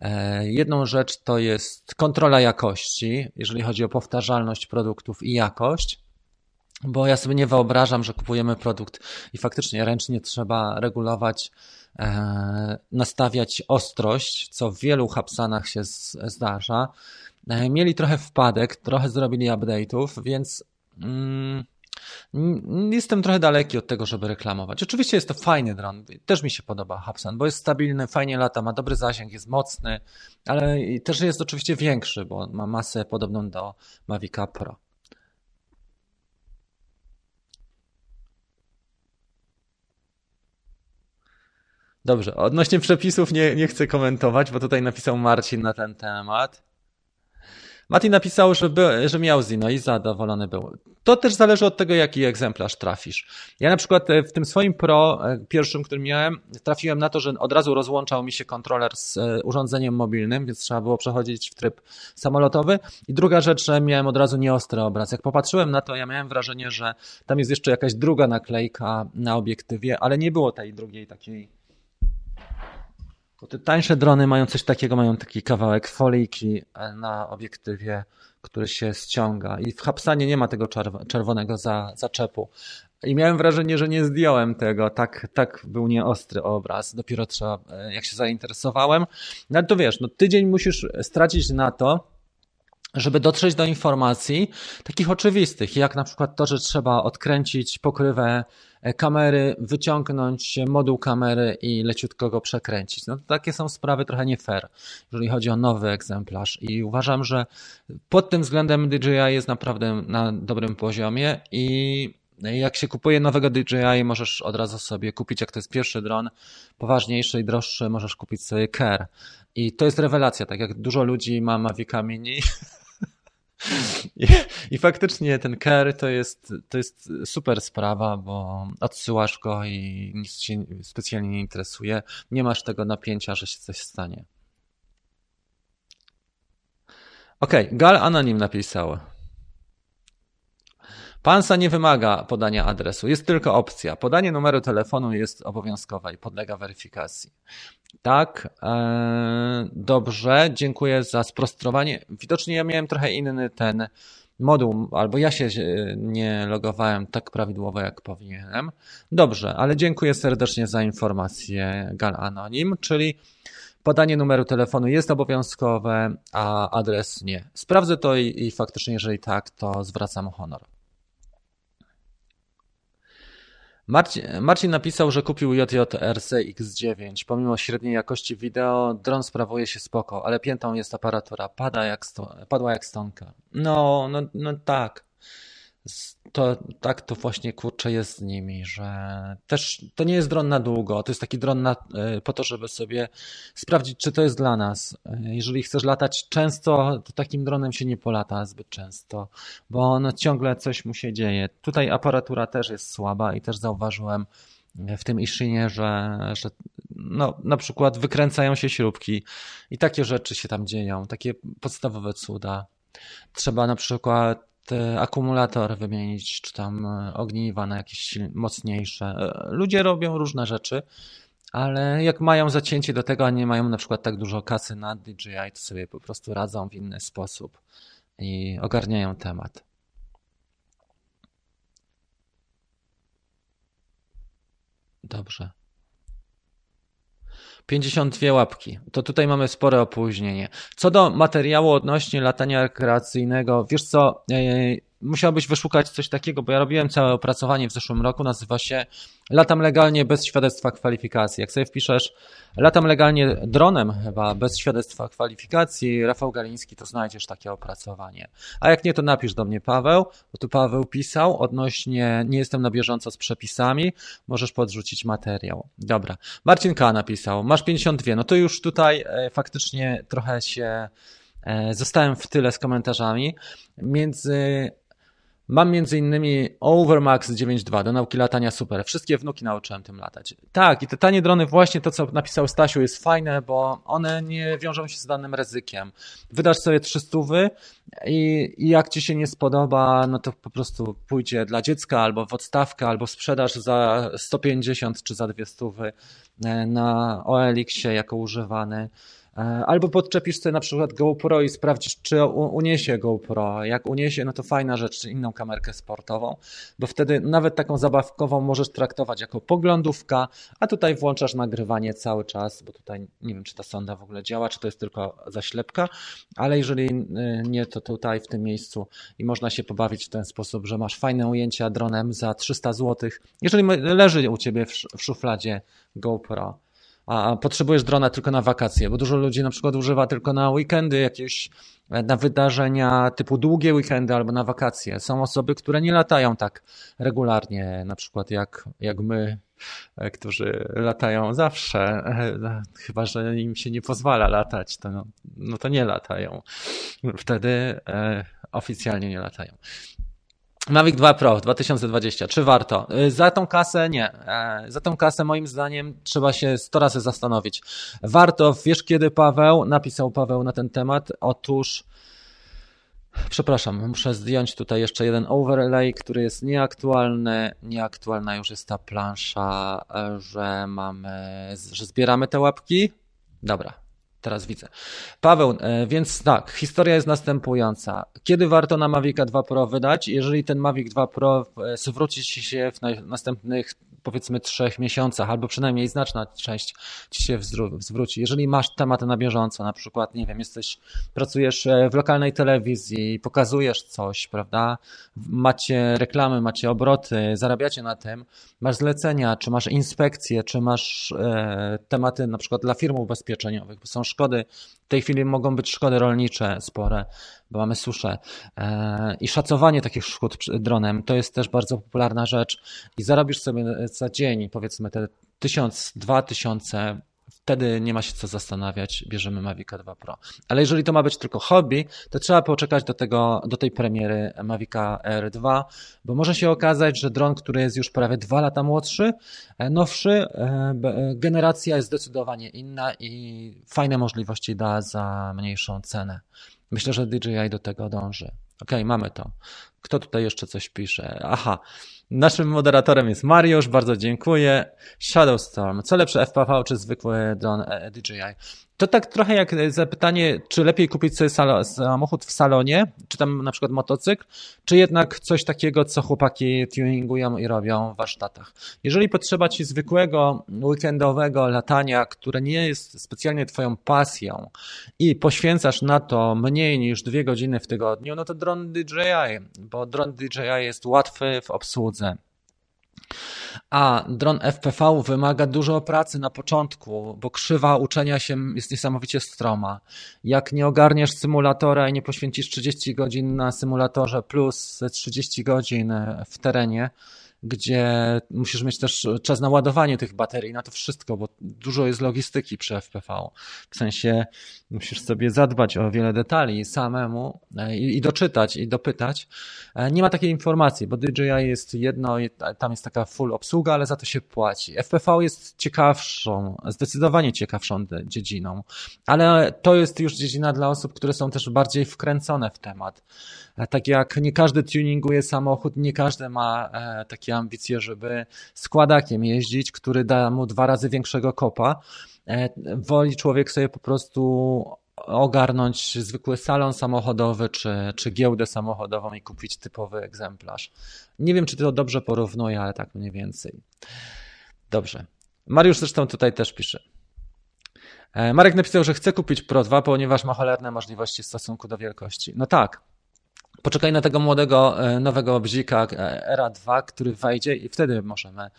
e, jedną rzecz, to jest kontrola jakości, jeżeli chodzi o powtarzalność produktów i jakość. Bo ja sobie nie wyobrażam, że kupujemy produkt i faktycznie ręcznie trzeba regulować E, nastawiać ostrość, co w wielu hapsanach się zdarza. E, mieli trochę wpadek, trochę zrobili update'ów, więc mm, jestem trochę daleki od tego, żeby reklamować. Oczywiście jest to fajny dron, też mi się podoba Hapsan, bo jest stabilny, fajnie lata, ma dobry zasięg, jest mocny, ale też jest oczywiście większy, bo ma masę podobną do Mavica Pro. Dobrze, odnośnie przepisów nie, nie chcę komentować, bo tutaj napisał Marcin na ten temat. Martin napisał, że, by, że miał Zino i zadowolony był. To też zależy od tego, jaki egzemplarz trafisz. Ja na przykład e, w tym swoim Pro, e, pierwszym, który miałem, trafiłem na to, że od razu rozłączał mi się kontroler z e, urządzeniem mobilnym, więc trzeba było przechodzić w tryb samolotowy. I druga rzecz, że miałem od razu nieostry obraz. Jak popatrzyłem na to, ja miałem wrażenie, że tam jest jeszcze jakaś druga naklejka na obiektywie, ale nie było tej drugiej takiej bo te tańsze drony mają coś takiego, mają taki kawałek foliki e, na obiektywie, który się ściąga. I w Hapsanie nie ma tego czerwonego za, zaczepu. I miałem wrażenie, że nie zdjąłem tego. Tak, tak był nieostry obraz. Dopiero trzeba, jak się zainteresowałem. No ale to wiesz, no tydzień musisz stracić na to, żeby dotrzeć do informacji takich oczywistych, jak na przykład to, że trzeba odkręcić pokrywę kamery, wyciągnąć moduł kamery i leciutko go przekręcić. No takie są sprawy trochę nie fair, jeżeli chodzi o nowy egzemplarz i uważam, że pod tym względem DJI jest naprawdę na dobrym poziomie i jak się kupuje nowego DJI, możesz od razu sobie kupić, jak to jest pierwszy dron, poważniejszy i droższy, możesz kupić sobie Care. I to jest rewelacja, tak jak dużo ludzi ma Mavica Mini, (laughs) I, I, faktycznie ten care to jest, to jest super sprawa, bo odsyłasz go i nic cię specjalnie nie interesuje. Nie masz tego napięcia, że się coś stanie. Okej, okay, Gal Anonim napisał. Pansa nie wymaga podania adresu, jest tylko opcja. Podanie numeru telefonu jest obowiązkowe i podlega weryfikacji. Tak, e, dobrze, dziękuję za sprostrowanie. Widocznie ja miałem trochę inny ten moduł, albo ja się nie logowałem tak prawidłowo, jak powinienem. Dobrze, ale dziękuję serdecznie za informację Gal Anonim, czyli podanie numeru telefonu jest obowiązkowe, a adres nie. Sprawdzę to i, i faktycznie, jeżeli tak, to zwracam honor. Marcin, Marcin napisał, że kupił JJRC X9. Pomimo średniej jakości wideo, dron sprawuje się spoko, ale piętą jest aparatura. Pada jak sto, padła jak stonka. No, no, no tak to tak to właśnie kurczę jest z nimi, że też to nie jest dron na długo, to jest taki dron na, e, po to, żeby sobie sprawdzić, czy to jest dla nas. E, jeżeli chcesz latać często, to takim dronem się nie polata zbyt często, bo on ciągle coś mu się dzieje. Tutaj aparatura też jest słaba i też zauważyłem w tym Ishinie, że, że no, na przykład wykręcają się śrubki i takie rzeczy się tam dzieją, takie podstawowe cuda. Trzeba na przykład akumulator wymienić, czy tam e, ogniwa na jakieś mocniejsze. E, ludzie robią różne rzeczy, ale jak mają zacięcie do tego, a nie mają na przykład tak dużo kasy na DJI, to sobie po prostu radzą w inny sposób i ogarniają temat. Dobrze. 52 łapki. To tutaj mamy spore opóźnienie. Co do materiału odnośnie latania rekreacyjnego, wiesz co, musiałbyś wyszukać coś takiego, bo ja robiłem całe opracowanie w zeszłym roku, nazywa się Latam legalnie bez świadectwa kwalifikacji. Jak sobie wpiszesz Latam legalnie dronem chyba bez świadectwa kwalifikacji, Rafał Galiński, to znajdziesz takie opracowanie. A jak nie, to napisz do mnie Paweł, bo tu Paweł pisał odnośnie nie jestem na bieżąco z przepisami, możesz podrzucić materiał. Dobra. Marcin K. napisał, masz 52, no to już tutaj e, faktycznie trochę się e, zostałem w tyle z komentarzami. Między Mam innymi Overmax 9.2 do nauki latania super. Wszystkie wnuki nauczyłem tym latać. Tak, i te tanie drony, właśnie to, co napisał Stasiu, jest fajne, bo one nie wiążą się z danym ryzykiem. Wydasz sobie 300 i, i jak ci się nie spodoba, no to po prostu pójdzie dla dziecka albo w odstawkę, albo sprzedaż za 150 czy za 200 e, na OLX-ie jako używany. E, albo podczepisz sobie na przykład GoPro i sprawdzisz, czy uniesie GoPro. Jak uniesie, no to fajna rzecz, czy inną kamerkę sportową, bo wtedy nawet taką zabawkową możesz traktować jako poglądówka, a tutaj włączasz nagrywanie cały czas, bo tutaj nie wiem, czy ta sonda w ogóle działa, czy to jest tylko zaślepka, ale jeżeli y, nie, to tutaj w tym miejscu i można się pobawić w ten sposób, że masz fajne ujęcia dronem za 300 zł, jeżeli leży u ciebie w szufladzie GoPro a potrzebujesz drona tylko na wakacje, bo dużo ludzi na przykład używa tylko na weekendy jakieś, e, na wydarzenia typu długie weekendy albo na wakacje. Są osoby, które nie latają tak regularnie, na przykład jak, jak my, e, którzy latają zawsze, e, chyba że im się nie pozwala latać, to, no, no to nie latają. Wtedy oficjalnie nie latają. Mavic 2 Pro 2020, czy warto? Y, za tą kasę nie. E, za tą kasę moim zdaniem trzeba się 100 razy zastanowić. Warto, wiesz kiedy Paweł, napisał Paweł na ten temat, otóż Przepraszam, muszę zdjąć tutaj jeszcze jeden overlay, który jest nieaktualny. Nieaktualna już jest ta plansza, e, że mamy, że zbieramy te łapki. Dobra, teraz widzę. Paweł, e, więc tak, historia jest następująca. Kiedy warto na Mavic 2 Pro wydać? Jeżeli ten Mavic 2 Pro e, zwróci ci się w następnych powiedzmy trzech miesiącach, albo przynajmniej znaczna część ci się zwróci. Jeżeli masz tematy na bieżąco, na przykład, nie wiem, jesteś, pracujesz e, w lokalnej telewizji, pokazujesz coś, prawda? Macie reklamy, macie obroty, zarabiacie na tym, masz zlecenia, czy masz inspekcje, czy masz e, tematy na przykład dla firm ubezpieczeniowych, bo są szkody, w tej chwili mogą być szkody rolnicze spore, bo mamy suszę. E, I szacowanie takich szkód dronem to jest też bardzo popularna rzecz. I zarobisz sobie za dzień, powiedzmy, te tysiąc, dwa tysiące wtedy nie ma się co zastanawiać, bierzemy Mavica 2 Pro. Ale jeżeli to ma być tylko hobby, to trzeba poczekać do, tego, do tej premiery Mavica R2, bo może się okazać, że dron, który jest już prawie dwa lata młodszy, e, nowszy, e, e, generacja jest zdecydowanie inna i fajne możliwości da za mniejszą cenę. Myślę, że DJI do tego dąży. Ok, mamy to. Kto tutaj jeszcze coś pisze? Aha. Naszym moderatorem jest Mariusz, bardzo dziękuję. Shadowstorm. Co lepsze FPV czy zwykły don DJI? To tak trochę jak zapytanie, czy lepiej kupić sobie samochód w salonie, czy tam na przykład motocykl, czy jednak coś takiego, co chłopaki tuningują i robią w warsztatach. Jeżeli potrzeba Ci zwykłego weekendowego latania, które nie jest specjalnie Twoją pasją i poświęcasz na to mniej niż dwie godziny w tygodniu, no to dron DJI, bo dron DJI jest łatwy w obsłudze. A dron FPV wymaga dużo pracy na początku, bo krzywa uczenia się jest niesamowicie stroma. Jak nie ogarniesz symulatora i nie poświęcisz 30 godzin na symulatorze plus 30 godzin w terenie, gdzie musisz mieć też czas na ładowanie tych baterii, na to wszystko, bo dużo jest logistyki przy FPV. W sensie musisz sobie zadbać o wiele detali samemu e, i, i doczytać, i dopytać. E, nie ma takiej informacji, bo DJI jest jedno, tam jest taka full obsługa, ale za to się płaci. FPV jest ciekawszą, zdecydowanie ciekawszą dziedziną, ale to jest już dziedzina dla osób, które są też bardziej wkręcone w temat. E, tak jak nie każdy tuninguje samochód, nie każdy ma takie ambicje, żeby składakiem jeździć, który da mu dwa razy większego kopa. E, woli człowiek sobie po prostu ogarnąć zwykły salon samochodowy czy, czy giełdę samochodową i kupić typowy egzemplarz. Nie wiem, czy to dobrze porównuję, ale tak mniej więcej. Dobrze. Mariusz zresztą tutaj też pisze. E, Marek napisał, że chce kupić Pro 2, ponieważ ma cholerne możliwości w stosunku do wielkości. No tak, Poczekaj na tego młodego, e, nowego bzika e, Era 2, który wejdzie i wtedy możemy.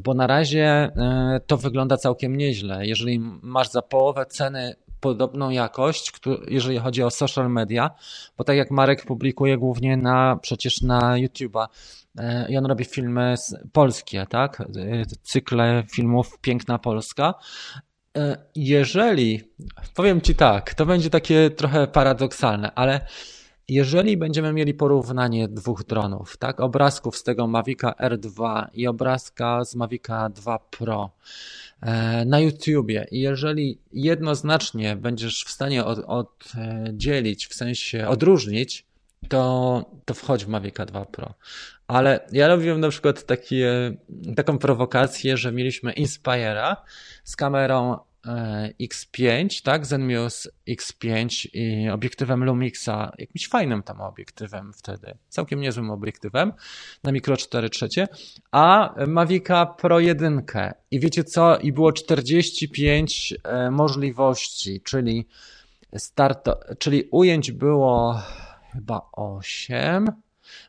Bo na razie e, to wygląda całkiem nieźle. Jeżeli masz za połowę ceny podobną jakość, jeżeli chodzi o social media, bo tak jak Marek publikuje głównie na, przecież na YouTube'a i on robi filmy polskie, tak? Cykle filmów Piękna Polska. Jeżeli, powiem Ci tak, to będzie takie trochę paradoksalne, ale jeżeli będziemy mieli porównanie dwóch dronów, tak, obrazków z tego Mavica R2 i obrazka z Mavica 2 Pro e, na YouTubie i jeżeli jednoznacznie będziesz w stanie od, oddzielić, w sensie odróżnić, to, to wchodź w Mavica 2 Pro. Ale ja robiłem na przykład taką prowokację, że mieliśmy Inspire'a z kamerą X5, tak, Zenmuse X5 i obiektywem Lumixa, jakimś fajnym tam obiektywem wtedy, całkiem niezłym obiektywem na mikro 4 trzecie, a Mavica Pro 1 i wiecie co, i było 45 e, możliwości, czyli start, czyli ujęć było chyba 8,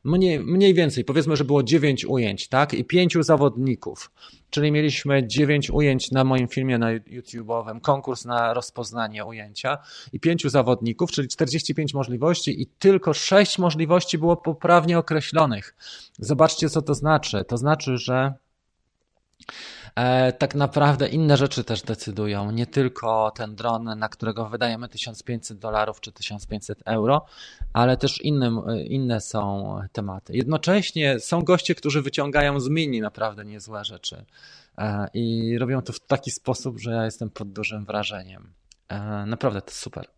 mniej, mniej więcej, powiedzmy, że było 9 ujęć, tak, i 5 zawodników. Czyli mieliśmy 9 ujęć na moim filmie na YouTube'owym, konkurs na rozpoznanie ujęcia i 5 zawodników, czyli 45 możliwości i tylko 6 możliwości było poprawnie określonych. Zobaczcie, co to znaczy. To znaczy, że tak naprawdę inne rzeczy też decydują. Nie tylko ten dron, na którego wydajemy 1500 dolarów czy 1500 euro, ale też inne, inne są tematy. Jednocześnie są goście, którzy wyciągają z mini naprawdę niezłe rzeczy e, i robią to w taki sposób, że ja jestem pod dużym wrażeniem. E, naprawdę to super.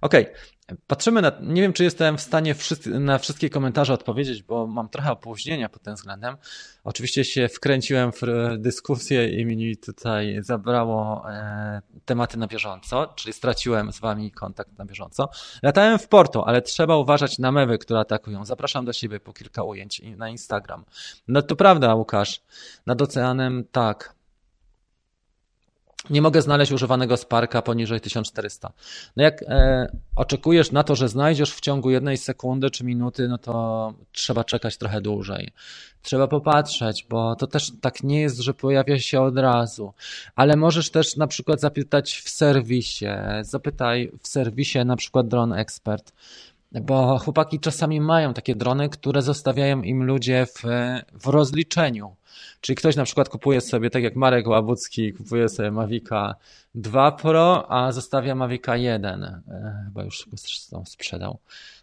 Okej, okay. patrzymy na. Nie wiem, czy jestem w stanie na wszystkie komentarze odpowiedzieć, bo mam trochę opóźnienia pod tym względem. Oczywiście się wkręciłem w dyskusję i mi tutaj zabrało e, tematy na bieżąco, czyli straciłem z wami kontakt na bieżąco. Latałem w Porto, ale trzeba uważać na mewy, które atakują. Zapraszam do siebie po kilka ujęć na Instagram. No to prawda, Łukasz. Nad oceanem tak. Nie mogę znaleźć używanego Sparka poniżej 1400. No jak e, oczekujesz na to, że znajdziesz w ciągu jednej sekundy czy minuty, no to trzeba czekać trochę dłużej. Trzeba popatrzeć, bo to też tak nie jest, że pojawia się od razu. Ale możesz też na przykład zapytać w serwisie. Zapytaj w serwisie na przykład Drone Expert bo chłopaki czasami mają takie drony, które zostawiają im ludzie w, w rozliczeniu. Czyli ktoś na przykład kupuje sobie, tak jak Marek Łabucki, kupuje sobie Mavica 2 Pro, a zostawia Mavica 1. E, chyba już go sprzedał.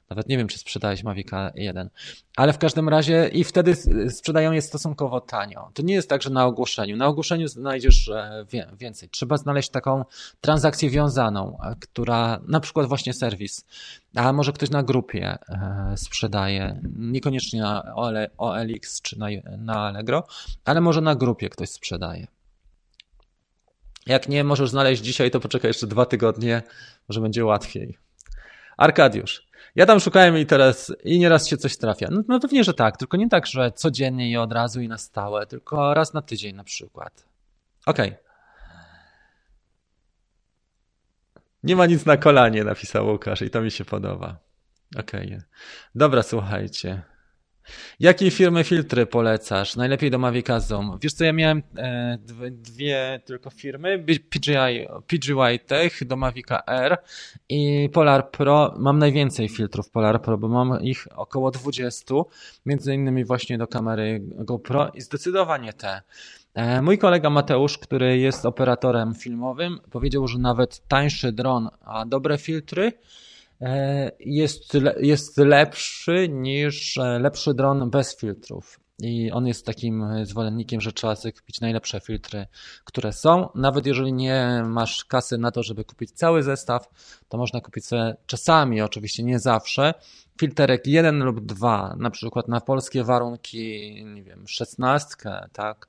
Nawet nie wiem, czy sprzedałeś Mavica 1. Ale w każdym razie i wtedy sprzedają je stosunkowo tanio. To nie jest tak, że na ogłoszeniu. Na ogłoszeniu znajdziesz e, więcej. Trzeba znaleźć taką transakcję wiązaną, e, która na przykład właśnie serwis, a może ktoś na grupie e, sprzedaje, niekoniecznie na OLX czy na Allegro, ale może na grupie ktoś sprzedaje. Jak nie możesz znaleźć dzisiaj, to poczekaj jeszcze dwa tygodnie, może będzie łatwiej. Arkadiusz. Ja tam szukałem i teraz i nieraz się coś trafia. No, no pewnie, że tak, tylko nie tak, że codziennie i od razu i na stałe, tylko raz na tydzień na przykład. Okej. Okay. Nie ma nic na kolanie, napisał Łukasz i to mi się podoba. Okej. Okay. Dobra, słuchajcie. Jakie firmy filtry polecasz? Najlepiej do Mavica Zoom. Wiesz co, ja miałem e, dwie tylko firmy, PGI, PGY Tech do Mavica R i Polar Pro. Mam najwięcej filtrów Polar Pro, bo mam ich około 20, między innymi właśnie do kamery GoPro i zdecydowanie te. E, mój kolega Mateusz, który jest operatorem filmowym, powiedział, że nawet tańszy dron, a dobre filtry, jest, jest lepszy niż e, lepszy dron bez filtrów. I on jest takim zwolennikiem, że trzeba sobie kupić najlepsze filtry, które są. Nawet jeżeli nie masz kasy na to, żeby kupić cały zestaw, to można kupić sobie czasami, oczywiście nie zawsze, filterek jeden lub dwa, na przykład na polskie warunki, nie wiem, szesnastkę, tak,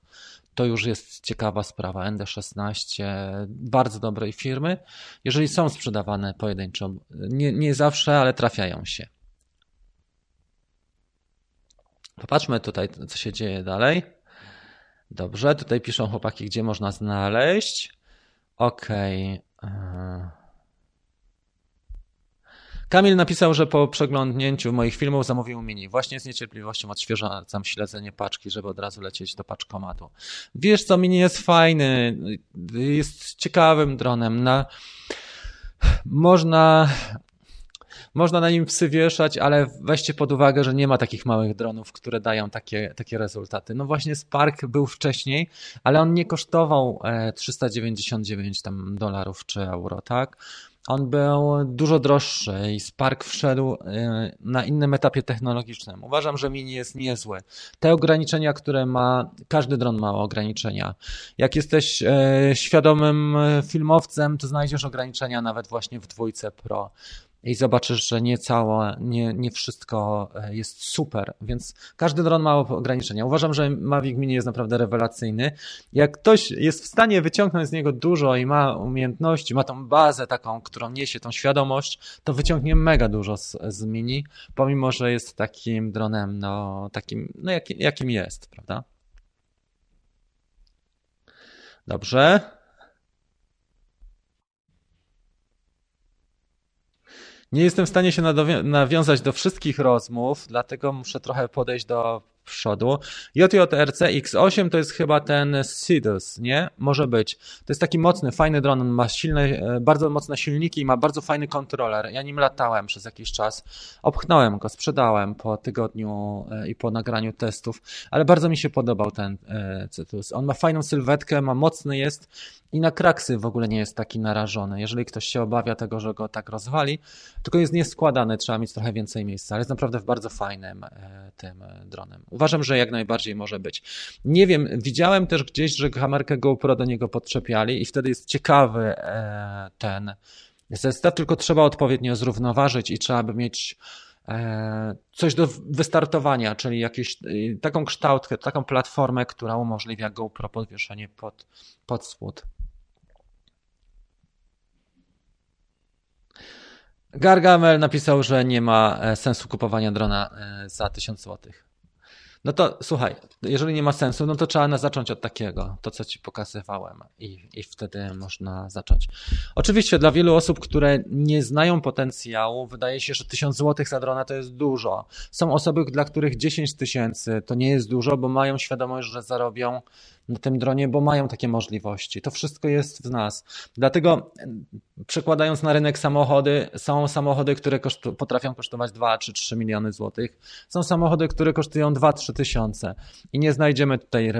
to już jest ciekawa sprawa. ND16 bardzo dobrej firmy. Jeżeli są sprzedawane pojedynczo, nie, nie zawsze, ale trafiają się. Popatrzmy tutaj, co się dzieje dalej. Dobrze, tutaj piszą chłopaki, gdzie można znaleźć. OK. Kamil napisał, że po przeglądnięciu moich filmów zamówił mini. Właśnie z niecierpliwością odświeżam śledzenie paczki, żeby od razu lecieć do paczkomatu. Wiesz co, mini jest fajny, jest ciekawym dronem. Na... Można można na nim psy wieszać, ale weźcie pod uwagę, że nie ma takich małych dronów, które dają takie, takie rezultaty. No właśnie Spark był wcześniej, ale on nie kosztował 399 e, tam dolarów czy euro, tak? On był dużo droższy i Spark wszedł e, na innym etapie technologicznym. Uważam, że Mini jest niezły. Te ograniczenia, które ma, każdy dron ma ograniczenia. Jak jesteś e, świadomym filmowcem, to znajdziesz ograniczenia nawet właśnie w dwójce Pro i zobaczysz, że nie całe, nie, nie wszystko e, jest super, więc każdy dron ma ograniczenia. Uważam, że Mavic Mini jest naprawdę rewelacyjny. Jak ktoś jest w stanie wyciągnąć z niego dużo i ma umiejętności, ma tą bazę taką, którą niesie, tą świadomość, to wyciągnie mega dużo z, z Mini, pomimo, że jest takim dronem, no takim, no jak, jakim jest, prawda? Dobrze. Nie jestem w stanie się nawiązać do wszystkich rozmów, dlatego muszę trochę podejść do przodu. JJRC X8 to jest chyba ten Sidus, nie? Może być. To jest taki mocny, fajny dron, on ma silne, e, bardzo mocne silniki i ma bardzo fajny kontroler. Ja nim latałem przez jakiś czas. Opchnąłem go, sprzedałem po tygodniu e, i po nagraniu testów, ale bardzo mi się podobał ten e, Cytus. On ma fajną sylwetkę, ma mocny jest i na kraksy w ogóle nie jest taki narażony. Jeżeli ktoś się obawia tego, że go tak rozwali, tylko jest nieskładany, trzeba mieć trochę więcej miejsca, ale jest naprawdę w bardzo fajnym tym dronem. Uważam, że jak najbardziej może być. Nie wiem, widziałem też gdzieś, że kamerkę GoPro do niego podczepiali i wtedy jest ciekawy e, ten zestaw, tylko trzeba odpowiednio zrównoważyć i trzeba by mieć e, coś do wystartowania, czyli jakieś, e, taką kształtkę, taką platformę, która umożliwia GoPro podwieszenie pod, pod spód. Gargamel napisał, że nie ma sensu kupowania drona za 1000 złotych. No to słuchaj, jeżeli nie ma sensu, no to trzeba zacząć od takiego, to co ci pokazywałem i, i wtedy można zacząć. Oczywiście dla wielu osób, które nie znają potencjału, wydaje się, że 1000 zł za drona to jest dużo. Są osoby, dla których 10 tysięcy to nie jest dużo, bo mają świadomość, że zarobią na tym dronie, bo mają takie możliwości. To wszystko jest w nas. Dlatego przekładając na rynek samochody, są samochody, które kosztu, potrafią kosztować 2 czy 3 miliony złotych. Są samochody, które kosztują 2-3 tysiące i nie znajdziemy tutaj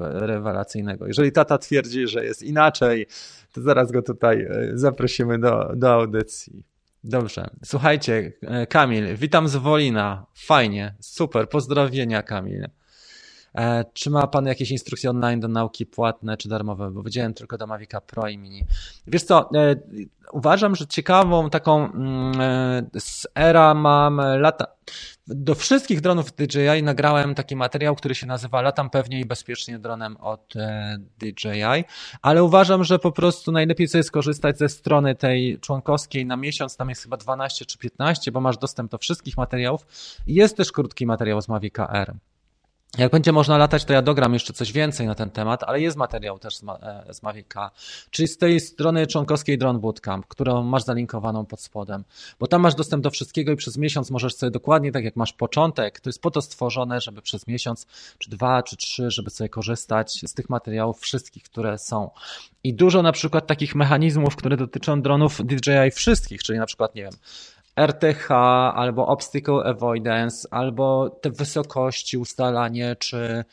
rewelacyjnego. Jeżeli tata twierdzi, że jest inaczej, to zaraz go tutaj e, zaprosimy do, do audycji. Dobrze. Słuchajcie, e, Kamil, witam z Wolina. Fajnie, super. Pozdrowienia, Kamil. E, czy ma Pan jakieś instrukcje online do nauki płatne czy darmowe? Bo widziałem tylko do Mavica Pro i Mini. Wiesz co, e, uważam, że ciekawą taką mm, e, z era mam lata. Do wszystkich dronów DJI nagrałem taki materiał, który się nazywa Latam pewnie i bezpiecznie dronem od DJI, ale uważam, że po prostu najlepiej sobie skorzystać ze strony tej członkowskiej na miesiąc, tam jest chyba 12 czy 15, bo masz dostęp do wszystkich materiałów. Jest też krótki materiał z Mavic R. Jak będzie można latać, to ja dogram jeszcze coś więcej na ten temat, ale jest materiał też z, Ma e, z Mavica, czyli z tej strony członkowskiej Drone Bootcamp, którą masz zalinkowaną pod spodem, bo tam masz dostęp do wszystkiego i przez miesiąc możesz sobie dokładnie tak jak masz początek, to jest po to stworzone, żeby przez miesiąc, czy dwa, czy trzy, żeby sobie korzystać z tych materiałów wszystkich, które są. I dużo na przykład takich mechanizmów, które dotyczą dronów DJI wszystkich, czyli na przykład, nie wiem, RTH, albo Obstacle Avoidance, albo te wysokości ustalanie, czy,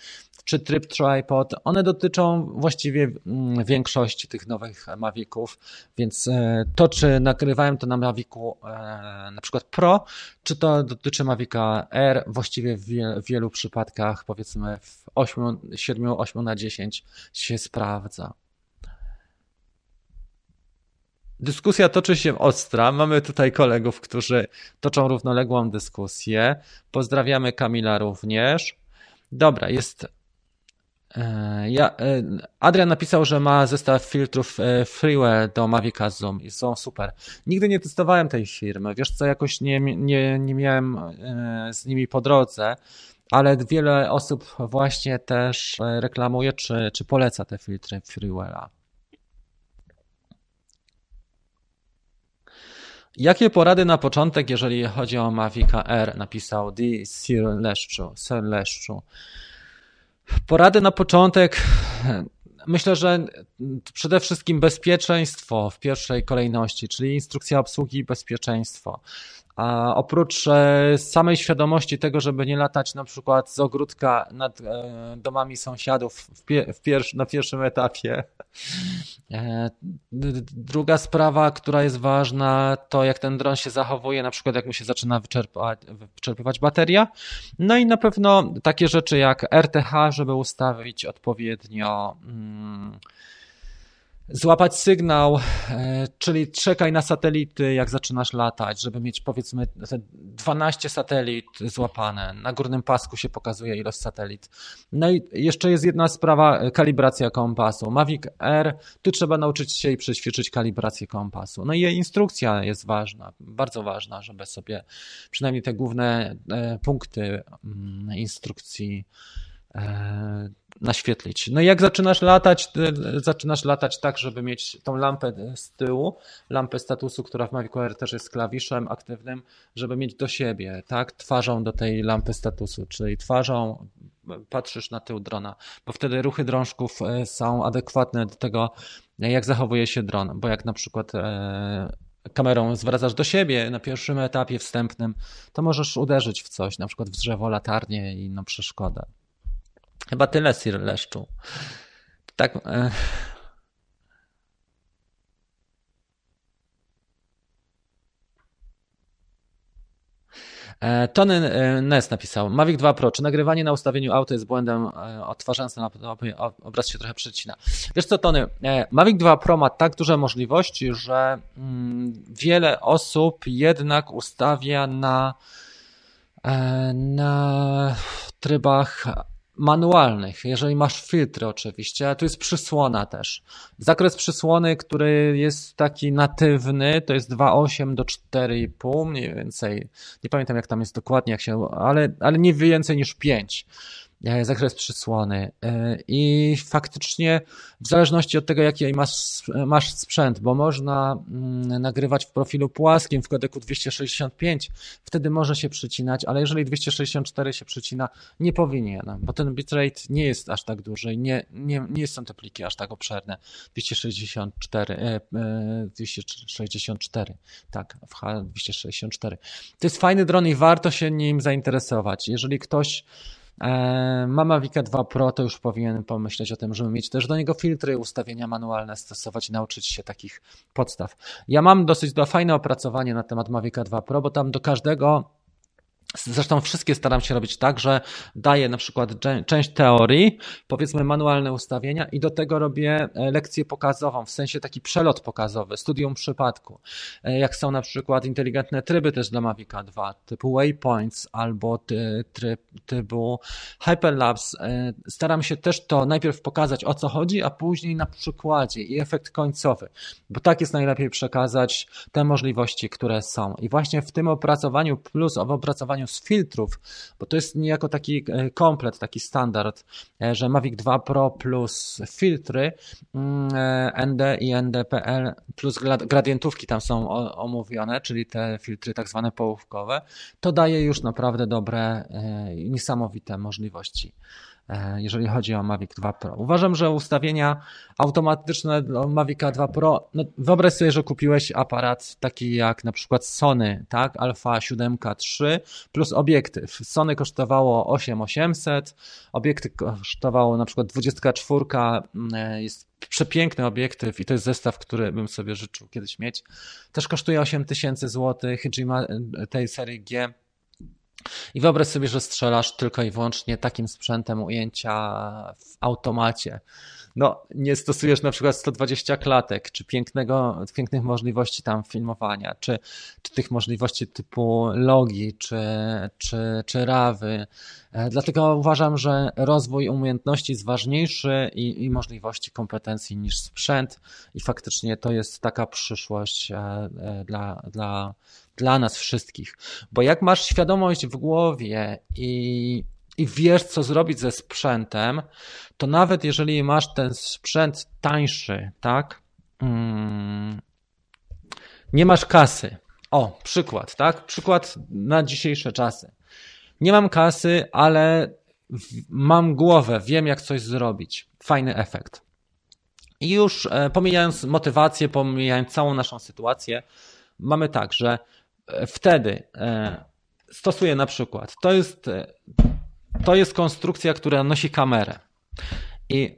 czy tryb tripod, one dotyczą właściwie mm, większości tych nowych Maviców, więc e, to, czy nagrywałem to na Mavicu e, na przykład Pro, czy to dotyczy Mavica R, właściwie w wielu przypadkach, powiedzmy w 8, 7, 8 na 10 się sprawdza. Dyskusja toczy się ostra. Mamy tutaj kolegów, którzy toczą równoległą dyskusję. Pozdrawiamy Kamila również. Dobra, jest. E, ja, e, Adrian napisał, że ma zestaw filtrów e, Freeware do Mavica Zoom i są super. Nigdy nie testowałem tej firmy. Wiesz co, jakoś nie, nie, nie miałem z nimi po drodze, ale wiele osób właśnie też reklamuje czy, czy poleca te filtry Freeware'a. Jakie porady na początek, jeżeli chodzi o Mavic R? Napisał D. Sir Leszczu. Sir Leszczu. Porady na początek. Myślę, że przede wszystkim bezpieczeństwo w pierwszej kolejności, czyli instrukcja obsługi i bezpieczeństwo. A oprócz e, samej świadomości tego, żeby nie latać na przykład z ogródka nad e, domami sąsiadów w w na pierwszym etapie. E, druga sprawa, która jest ważna, to jak ten dron się zachowuje, na przykład jak mu się zaczyna wyczerpywać, wyczerpywać bateria. No i na pewno takie rzeczy jak RTH, żeby ustawić odpowiednio. Hmm, złapać sygnał, e, czyli czekaj na satelity, jak zaczynasz latać, żeby mieć powiedzmy 12 satelit złapane. Na górnym pasku się pokazuje ilość satelit. No i jeszcze jest jedna sprawa, e, kalibracja kompasu. Mavic Air, tu trzeba nauczyć się i przećwiczyć kalibrację kompasu. No i jej instrukcja jest ważna, bardzo ważna, żeby sobie przynajmniej te główne e, punkty mm, instrukcji naświetlić. No i jak zaczynasz latać, zaczynasz latać tak, żeby mieć tą lampę z tyłu, lampę statusu, która w Mavic Air też jest klawiszem aktywnym, żeby mieć do siebie, tak, twarzą do tej lampy statusu, czyli twarzą patrzysz na tył drona, bo wtedy ruchy drążków e, są adekwatne do tego, jak zachowuje się dron, bo jak na przykład e, kamerą zwracasz do siebie na pierwszym etapie wstępnym, to możesz uderzyć w coś, na przykład w drzewo, latarnię i inną przeszkodę. Chyba tyle, Sir Leszczu. Tak. E... e Tony Ness napisał, Mavic 2 Pro, czy nagrywanie na ustawieniu auto jest błędem e, odtwarzając na obraz się trochę przecina. Wiesz co Tony, Mavic 2 Pro ma tak duże możliwości, że mm, wiele osób jednak ustawia na na trybach manualnych, jeżeli masz filtry oczywiście, a tu jest przysłona też. Zakres przysłony, który jest taki natywny, to jest 2,8 do 4,5 mniej więcej. Nie pamiętam jak tam jest dokładnie, jak się, ale, ale nie więcej niż 5. E, zakres przysłony. E, I faktycznie w zależności od tego, jaki masz, masz sprzęt, bo można mm, nagrywać w profilu płaskim w kodeku 265, wtedy może się przycinać, ale jeżeli 264 się przycina, nie powinien, bo ten bitrate nie jest aż tak duży i nie, nie, nie są te pliki aż tak obszerne. 264, 264, e, tak, w H264. To jest fajny dron i warto się nim zainteresować. Jeżeli ktoś Mama Vika 2 Pro to już powinien pomyśleć o tym, żeby mieć też do niego filtry, ustawienia manualne stosować nauczyć się takich podstaw. Ja mam dosyć fajne opracowanie na temat Mavica 2 Pro, bo tam do każdego Zresztą wszystkie staram się robić tak, że daję na przykład część teorii, powiedzmy manualne ustawienia i do tego robię e, lekcję pokazową, w sensie taki przelot pokazowy, studium przypadku. E, jak są na przykład inteligentne tryby też dla Mavica 2, typu waypoints albo tryb typu hyperlapse, e, staram się też to najpierw pokazać o co chodzi, a później na przykładzie i efekt końcowy, bo tak jest najlepiej przekazać te możliwości, które są. I właśnie w tym opracowaniu plus w opracowaniu korzystaniu z filtrów, bo to jest niejako taki e, komplet, taki standard, e, że Mavic 2 Pro plus filtry mm, e, ND i NDPL plus gradientówki tam są omówione, czyli te filtry tak zwane połówkowe, to daje już naprawdę dobre, niesamowite możliwości. E, jeżeli chodzi o Mavic 2 Pro. Uważam, że ustawienia automatyczne do Mavic 2 Pro, no wyobraź sobie, że kupiłeś aparat taki jak na przykład Sony, tak, Alpha 7 III plus obiektyw. Sony kosztowało 8800, obiektyw kosztowało na przykład 24, mm, e, jest przepiękny obiektyw i to jest zestaw, który bym sobie życzył kiedyś mieć. Też kosztuje 8000 zł, Hijima tej serii G i wyobraź sobie, że strzelasz tylko i wyłącznie takim sprzętem ujęcia w automacie. No, nie stosujesz na przykład 120 klatek, czy pięknego, pięknych możliwości tam filmowania, czy, czy tych możliwości typu logi, czy, czy, czy rawy. E, dlatego uważam, że rozwój umiejętności jest ważniejszy i, i możliwości kompetencji niż sprzęt, i faktycznie to jest taka przyszłość e, e, dla, dla dla nas wszystkich. Bo jak masz świadomość w głowie i, i wiesz, co zrobić ze sprzętem, to nawet jeżeli masz ten sprzęt tańszy, tak, hmm, nie masz kasy, O, przykład, tak? Przykład na dzisiejsze czasy. Nie mam kasy, ale mam głowę, wiem jak coś zrobić. Fajny efekt. I już e, pomijając motywację, pomijając całą naszą sytuację, mamy tak, że wtedy e, stosuję na przykład, to jest, to jest konstrukcja, która nosi kamerę. I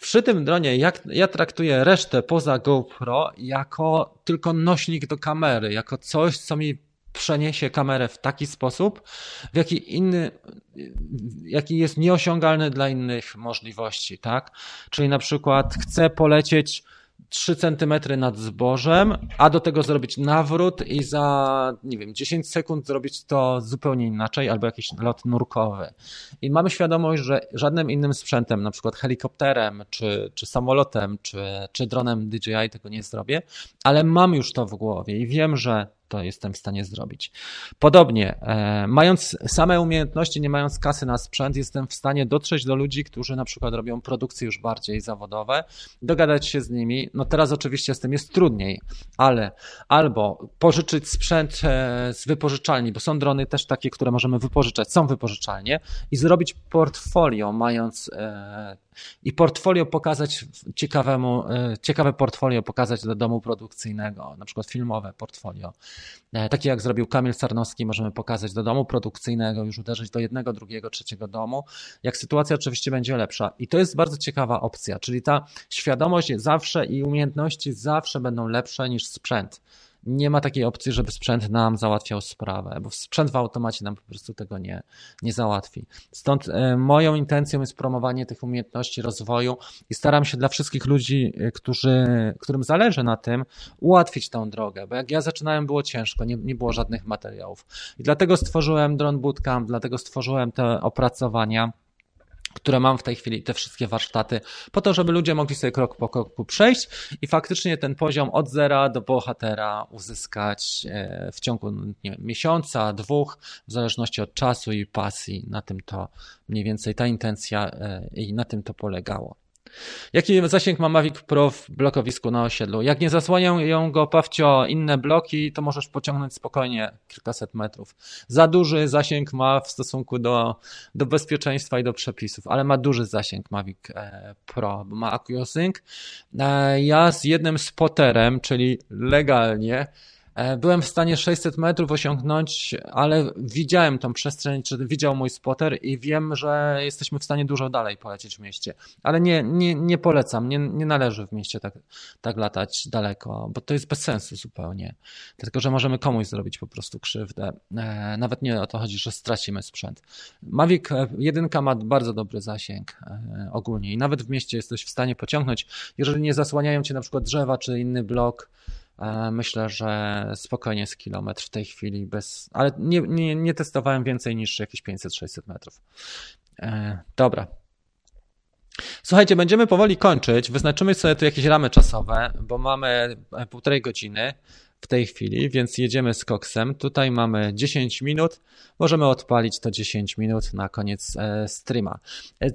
przy tym dronie jak, ja traktuję resztę poza GoPro jako tylko nośnik do kamery, jako coś, co mi przeniesie kamerę w taki sposób, w jaki inny, jaki jest nieosiągalny dla innych możliwości, tak? Czyli na przykład chcę polecieć 3 centymetry nad zbożem, a do tego zrobić nawrót i za, nie wiem, 10 sekund zrobić to zupełnie inaczej, albo jakiś lot nurkowy. I mamy świadomość, że żadnym innym sprzętem, na przykład helikopterem, czy, czy samolotem, czy, czy dronem DJI tego nie zrobię, ale mam już to w głowie i wiem, że to jestem w stanie zrobić. Podobnie, e, mając same umiejętności, nie mając kasy na sprzęt, jestem w stanie dotrzeć do ludzi, którzy na przykład robią produkcje już bardziej zawodowe, dogadać się z nimi. No teraz oczywiście z tym jest trudniej, ale albo pożyczyć sprzęt e, z wypożyczalni, bo są drony też takie, które możemy wypożyczać, są wypożyczalnie i zrobić portfolio, mając e, i portfolio pokazać ciekawemu, e, ciekawe portfolio pokazać do domu produkcyjnego, na przykład filmowe portfolio. E, takie jak zrobił Kamil Sarnowski, możemy pokazać do domu produkcyjnego, już uderzyć do jednego, drugiego, trzeciego domu, jak sytuacja oczywiście będzie lepsza. I to jest bardzo ciekawa opcja, czyli ta świadomość zawsze i umiejętności zawsze będą lepsze niż sprzęt nie ma takiej opcji, żeby sprzęt nam załatwiał sprawę, bo sprzęt w automacie nam po prostu tego nie, nie załatwi. Stąd e, moją intencją jest promowanie tych umiejętności rozwoju i staram się dla wszystkich ludzi, e, którzy, którym zależy na tym, ułatwić tę drogę, bo jak ja zaczynałem było ciężko, nie, nie było żadnych materiałów. I dlatego stworzyłem Drone Bootcamp, dlatego stworzyłem te opracowania, które mam w tej chwili, te wszystkie warsztaty, po to, żeby ludzie mogli sobie krok po kroku przejść i faktycznie ten poziom od zera do bohatera uzyskać e, w ciągu wiem, miesiąca, dwóch, w zależności od czasu i pasji. Na tym to mniej więcej ta intencja e, i na tym to polegało. Jaki zasięg ma Mavic Pro w blokowisku na osiedlu? Jak nie zasłaniają go pawcio inne bloki, to możesz pociągnąć spokojnie kilkaset metrów. Za duży zasięg ma w stosunku do, do bezpieczeństwa i do przepisów, ale ma duży zasięg Mavic e, Pro, ma AccuSync. E, ja z jednym spoterem, czyli legalnie, byłem w stanie 600 metrów osiągnąć, ale widziałem tą przestrzeń, czy widział mój spotter i wiem, że jesteśmy w stanie dużo dalej polecieć w mieście. Ale nie, nie, nie polecam, nie, nie należy w mieście tak, tak latać daleko, bo to jest bez sensu zupełnie. Tylko, że możemy komuś zrobić po prostu krzywdę. E, nawet nie o to chodzi, że stracimy sprzęt. Mavic 1 e, ma bardzo dobry zasięg ogólnie i nawet w mieście jesteś w stanie pociągnąć, jeżeli nie zasłaniają cię na przykład drzewa czy inny blok, E, myślę, że spokojnie z kilometr w tej chwili, bez, ale nie, nie, nie testowałem więcej niż jakieś 500-600 metrów. E, dobra. Słuchajcie, będziemy powoli kończyć. Wyznaczymy sobie tu jakieś ramy czasowe, bo mamy półtorej godziny w tej chwili, więc jedziemy z koksem. Tutaj mamy 10 minut. Możemy odpalić to 10 minut na koniec e, streama. E,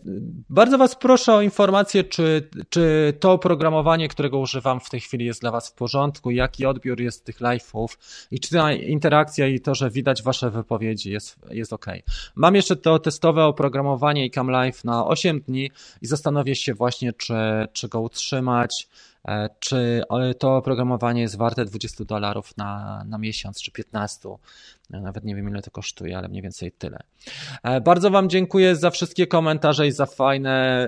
bardzo Was proszę o informację, czy, czy to oprogramowanie, którego używam w tej chwili jest dla Was w porządku, jaki odbiór jest tych live'ów i czy ta interakcja i to, że widać Wasze wypowiedzi jest, jest ok. Mam jeszcze to testowe oprogramowanie i Cam Live na 8 dni i zastanowię się właśnie, czy, czy go utrzymać, czy to oprogramowanie jest warte 20 dolarów na, na miesiąc, czy 15. E, nawet nie wiem, ile to kosztuje, ale mniej więcej tyle. E, bardzo Wam dziękuję za wszystkie komentarze i za fajne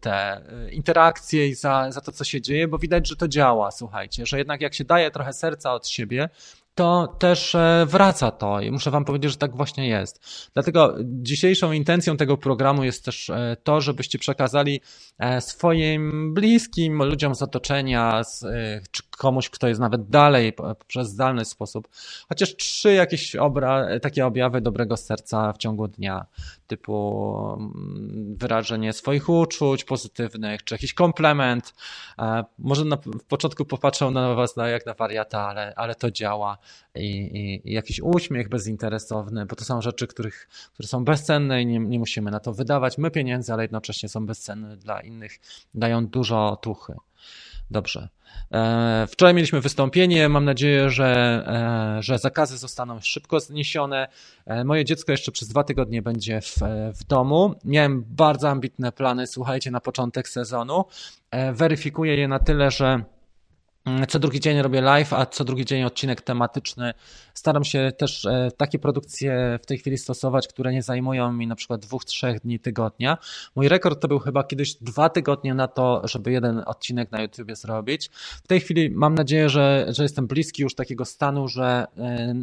te interakcje i za, za to, co się dzieje, bo widać, że to działa, słuchajcie, że jednak jak się daje trochę serca od siebie, to też e, wraca to i muszę Wam powiedzieć, że tak właśnie jest. Dlatego dzisiejszą intencją tego programu jest też e, to, żebyście przekazali e, swoim bliskim, ludziom z otoczenia, czy komuś, kto jest nawet dalej przez zdalny sposób, chociaż trzy jakieś obra, takie objawy dobrego serca w ciągu dnia, typu mm, wyrażenie swoich uczuć pozytywnych, czy jakiś komplement. Może na, w początku popatrzą na Was jak na wariata, ale, ale to działa i, i, i, jakiś uśmiech bezinteresowny, bo to są rzeczy, których, które są bezcenne i nie, nie musimy na to wydawać my pieniędzy, ale jednocześnie są bezcenne dla innych, dają dużo tuchy. Dobrze. E, wczoraj mieliśmy wystąpienie. Mam nadzieję, że, e, że zakazy zostaną szybko zniesione. E, moje dziecko jeszcze przez dwa tygodnie będzie w, w domu. Miałem bardzo ambitne plany, słuchajcie, na początek sezonu. Weryfikuję je na tyle, że co drugi dzień robię live, a co drugi dzień odcinek tematyczny. Staram się też e, takie produkcje w tej chwili stosować, które nie zajmują mi na przykład dwóch, trzech dni tygodnia. Mój rekord to był chyba kiedyś dwa tygodnie na to, żeby jeden odcinek na YouTubie zrobić. W tej chwili mam nadzieję, że, że jestem bliski już takiego stanu, że e,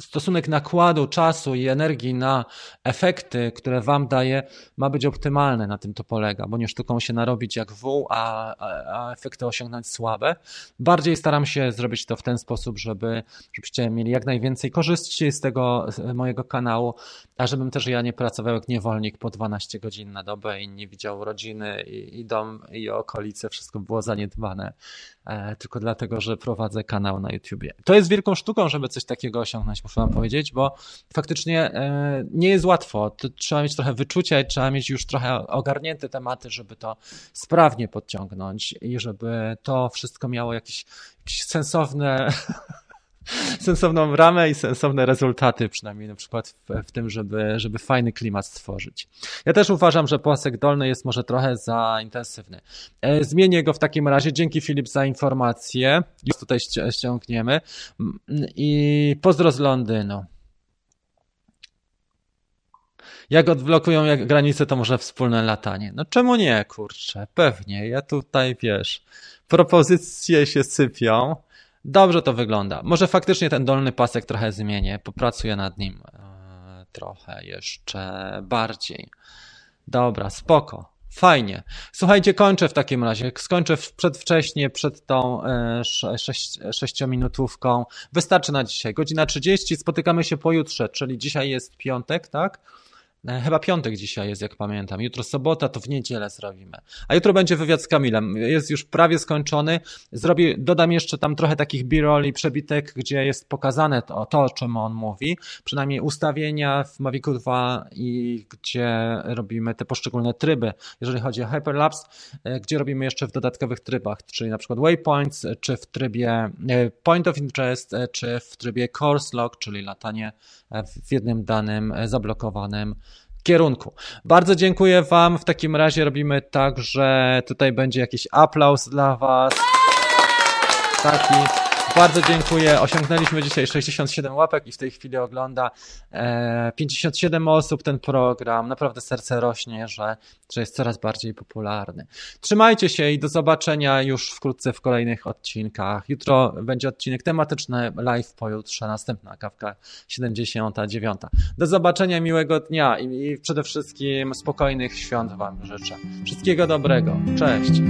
stosunek nakładu czasu i energii na efekty, które Wam daje, ma być optymalny. Na tym to polega, bo nie sztuką się narobić jak wół, a, a, a, efekty osiągnąć słabe. Bardziej staram się zrobić to w ten sposób, żeby, żebyście mieli jak najwięcej korzyści z tego z mojego kanału, a żebym też ja nie pracował jak niewolnik po 12 godzin na dobę i nie widział rodziny i, i dom i okolice, wszystko było zaniedbane e, tylko dlatego, że prowadzę kanał na YouTubie. To jest wielką sztuką, żeby coś takiego osiągnąć muszę wam powiedzieć, bo faktycznie e, nie jest łatwo. Trzeba mieć trochę wyczucia i trzeba mieć już trochę ogarnięte tematy, żeby to sprawnie podciągnąć i żeby to wszystko miało jakieś, jakieś sensowne (laughs) sensowną ramę i sensowne rezultaty, przynajmniej na przykład w, w, tym, żeby, żeby fajny klimat stworzyć. Ja też uważam, że płasek dolny jest może trochę za intensywny. E, zmienię go w takim razie. Dzięki Filip za informację. Już tutaj ściągniemy. I pozdro z Londynu. Jak odblokują jak granice, to może wspólne latanie. No czemu nie, kurczę? Pewnie. Ja tutaj, wiesz, propozycje się sypią Dobrze to wygląda. Może faktycznie ten dolny pasek trochę zmienię, popracuję nad nim e, trochę jeszcze bardziej. Dobra, spoko. Fajnie. Słuchajcie, kończę w takim razie. Skończę przedwcześnie, przed tą e, sześć, sześciominutówką. Wystarczy na dzisiaj. Godzina 30. Spotykamy się pojutrze, czyli dzisiaj jest piątek, tak? E, chyba piątek dzisiaj jest, jak pamiętam. Jutro sobota, to w niedzielę zrobimy. A jutro będzie wywiad z Kamilem. Jest już prawie skończony. Zrobię, dodam jeszcze tam trochę takich b-roll i przebitek, gdzie jest pokazane to, to, o czym on mówi. Przynajmniej ustawienia w Mavicu 2 i gdzie robimy te poszczególne tryby. Jeżeli chodzi o Hyperlapse, e, gdzie robimy jeszcze w dodatkowych trybach, czyli na przykład waypoints, czy w trybie e, point of interest, czy w trybie course log, czyli latanie w jednym danym zablokowanym kierunku. Bardzo dziękuję Wam. W takim razie robimy tak, że tutaj będzie jakiś aplauz dla Was. Taki. Bardzo dziękuję. Osiągnęliśmy dzisiaj 67 łapek i w tej chwili ogląda 57 e, osób ten program. Naprawdę serce rośnie, że, że jest coraz bardziej popularny. Trzymajcie się i do zobaczenia już wkrótce w kolejnych odcinkach. Jutro będzie odcinek tematyczny, live pojutrze, następna kawka 79. Do zobaczenia, miłego dnia i, i przede wszystkim spokojnych świąt Wam życzę. Wszystkiego dobrego. Cześć.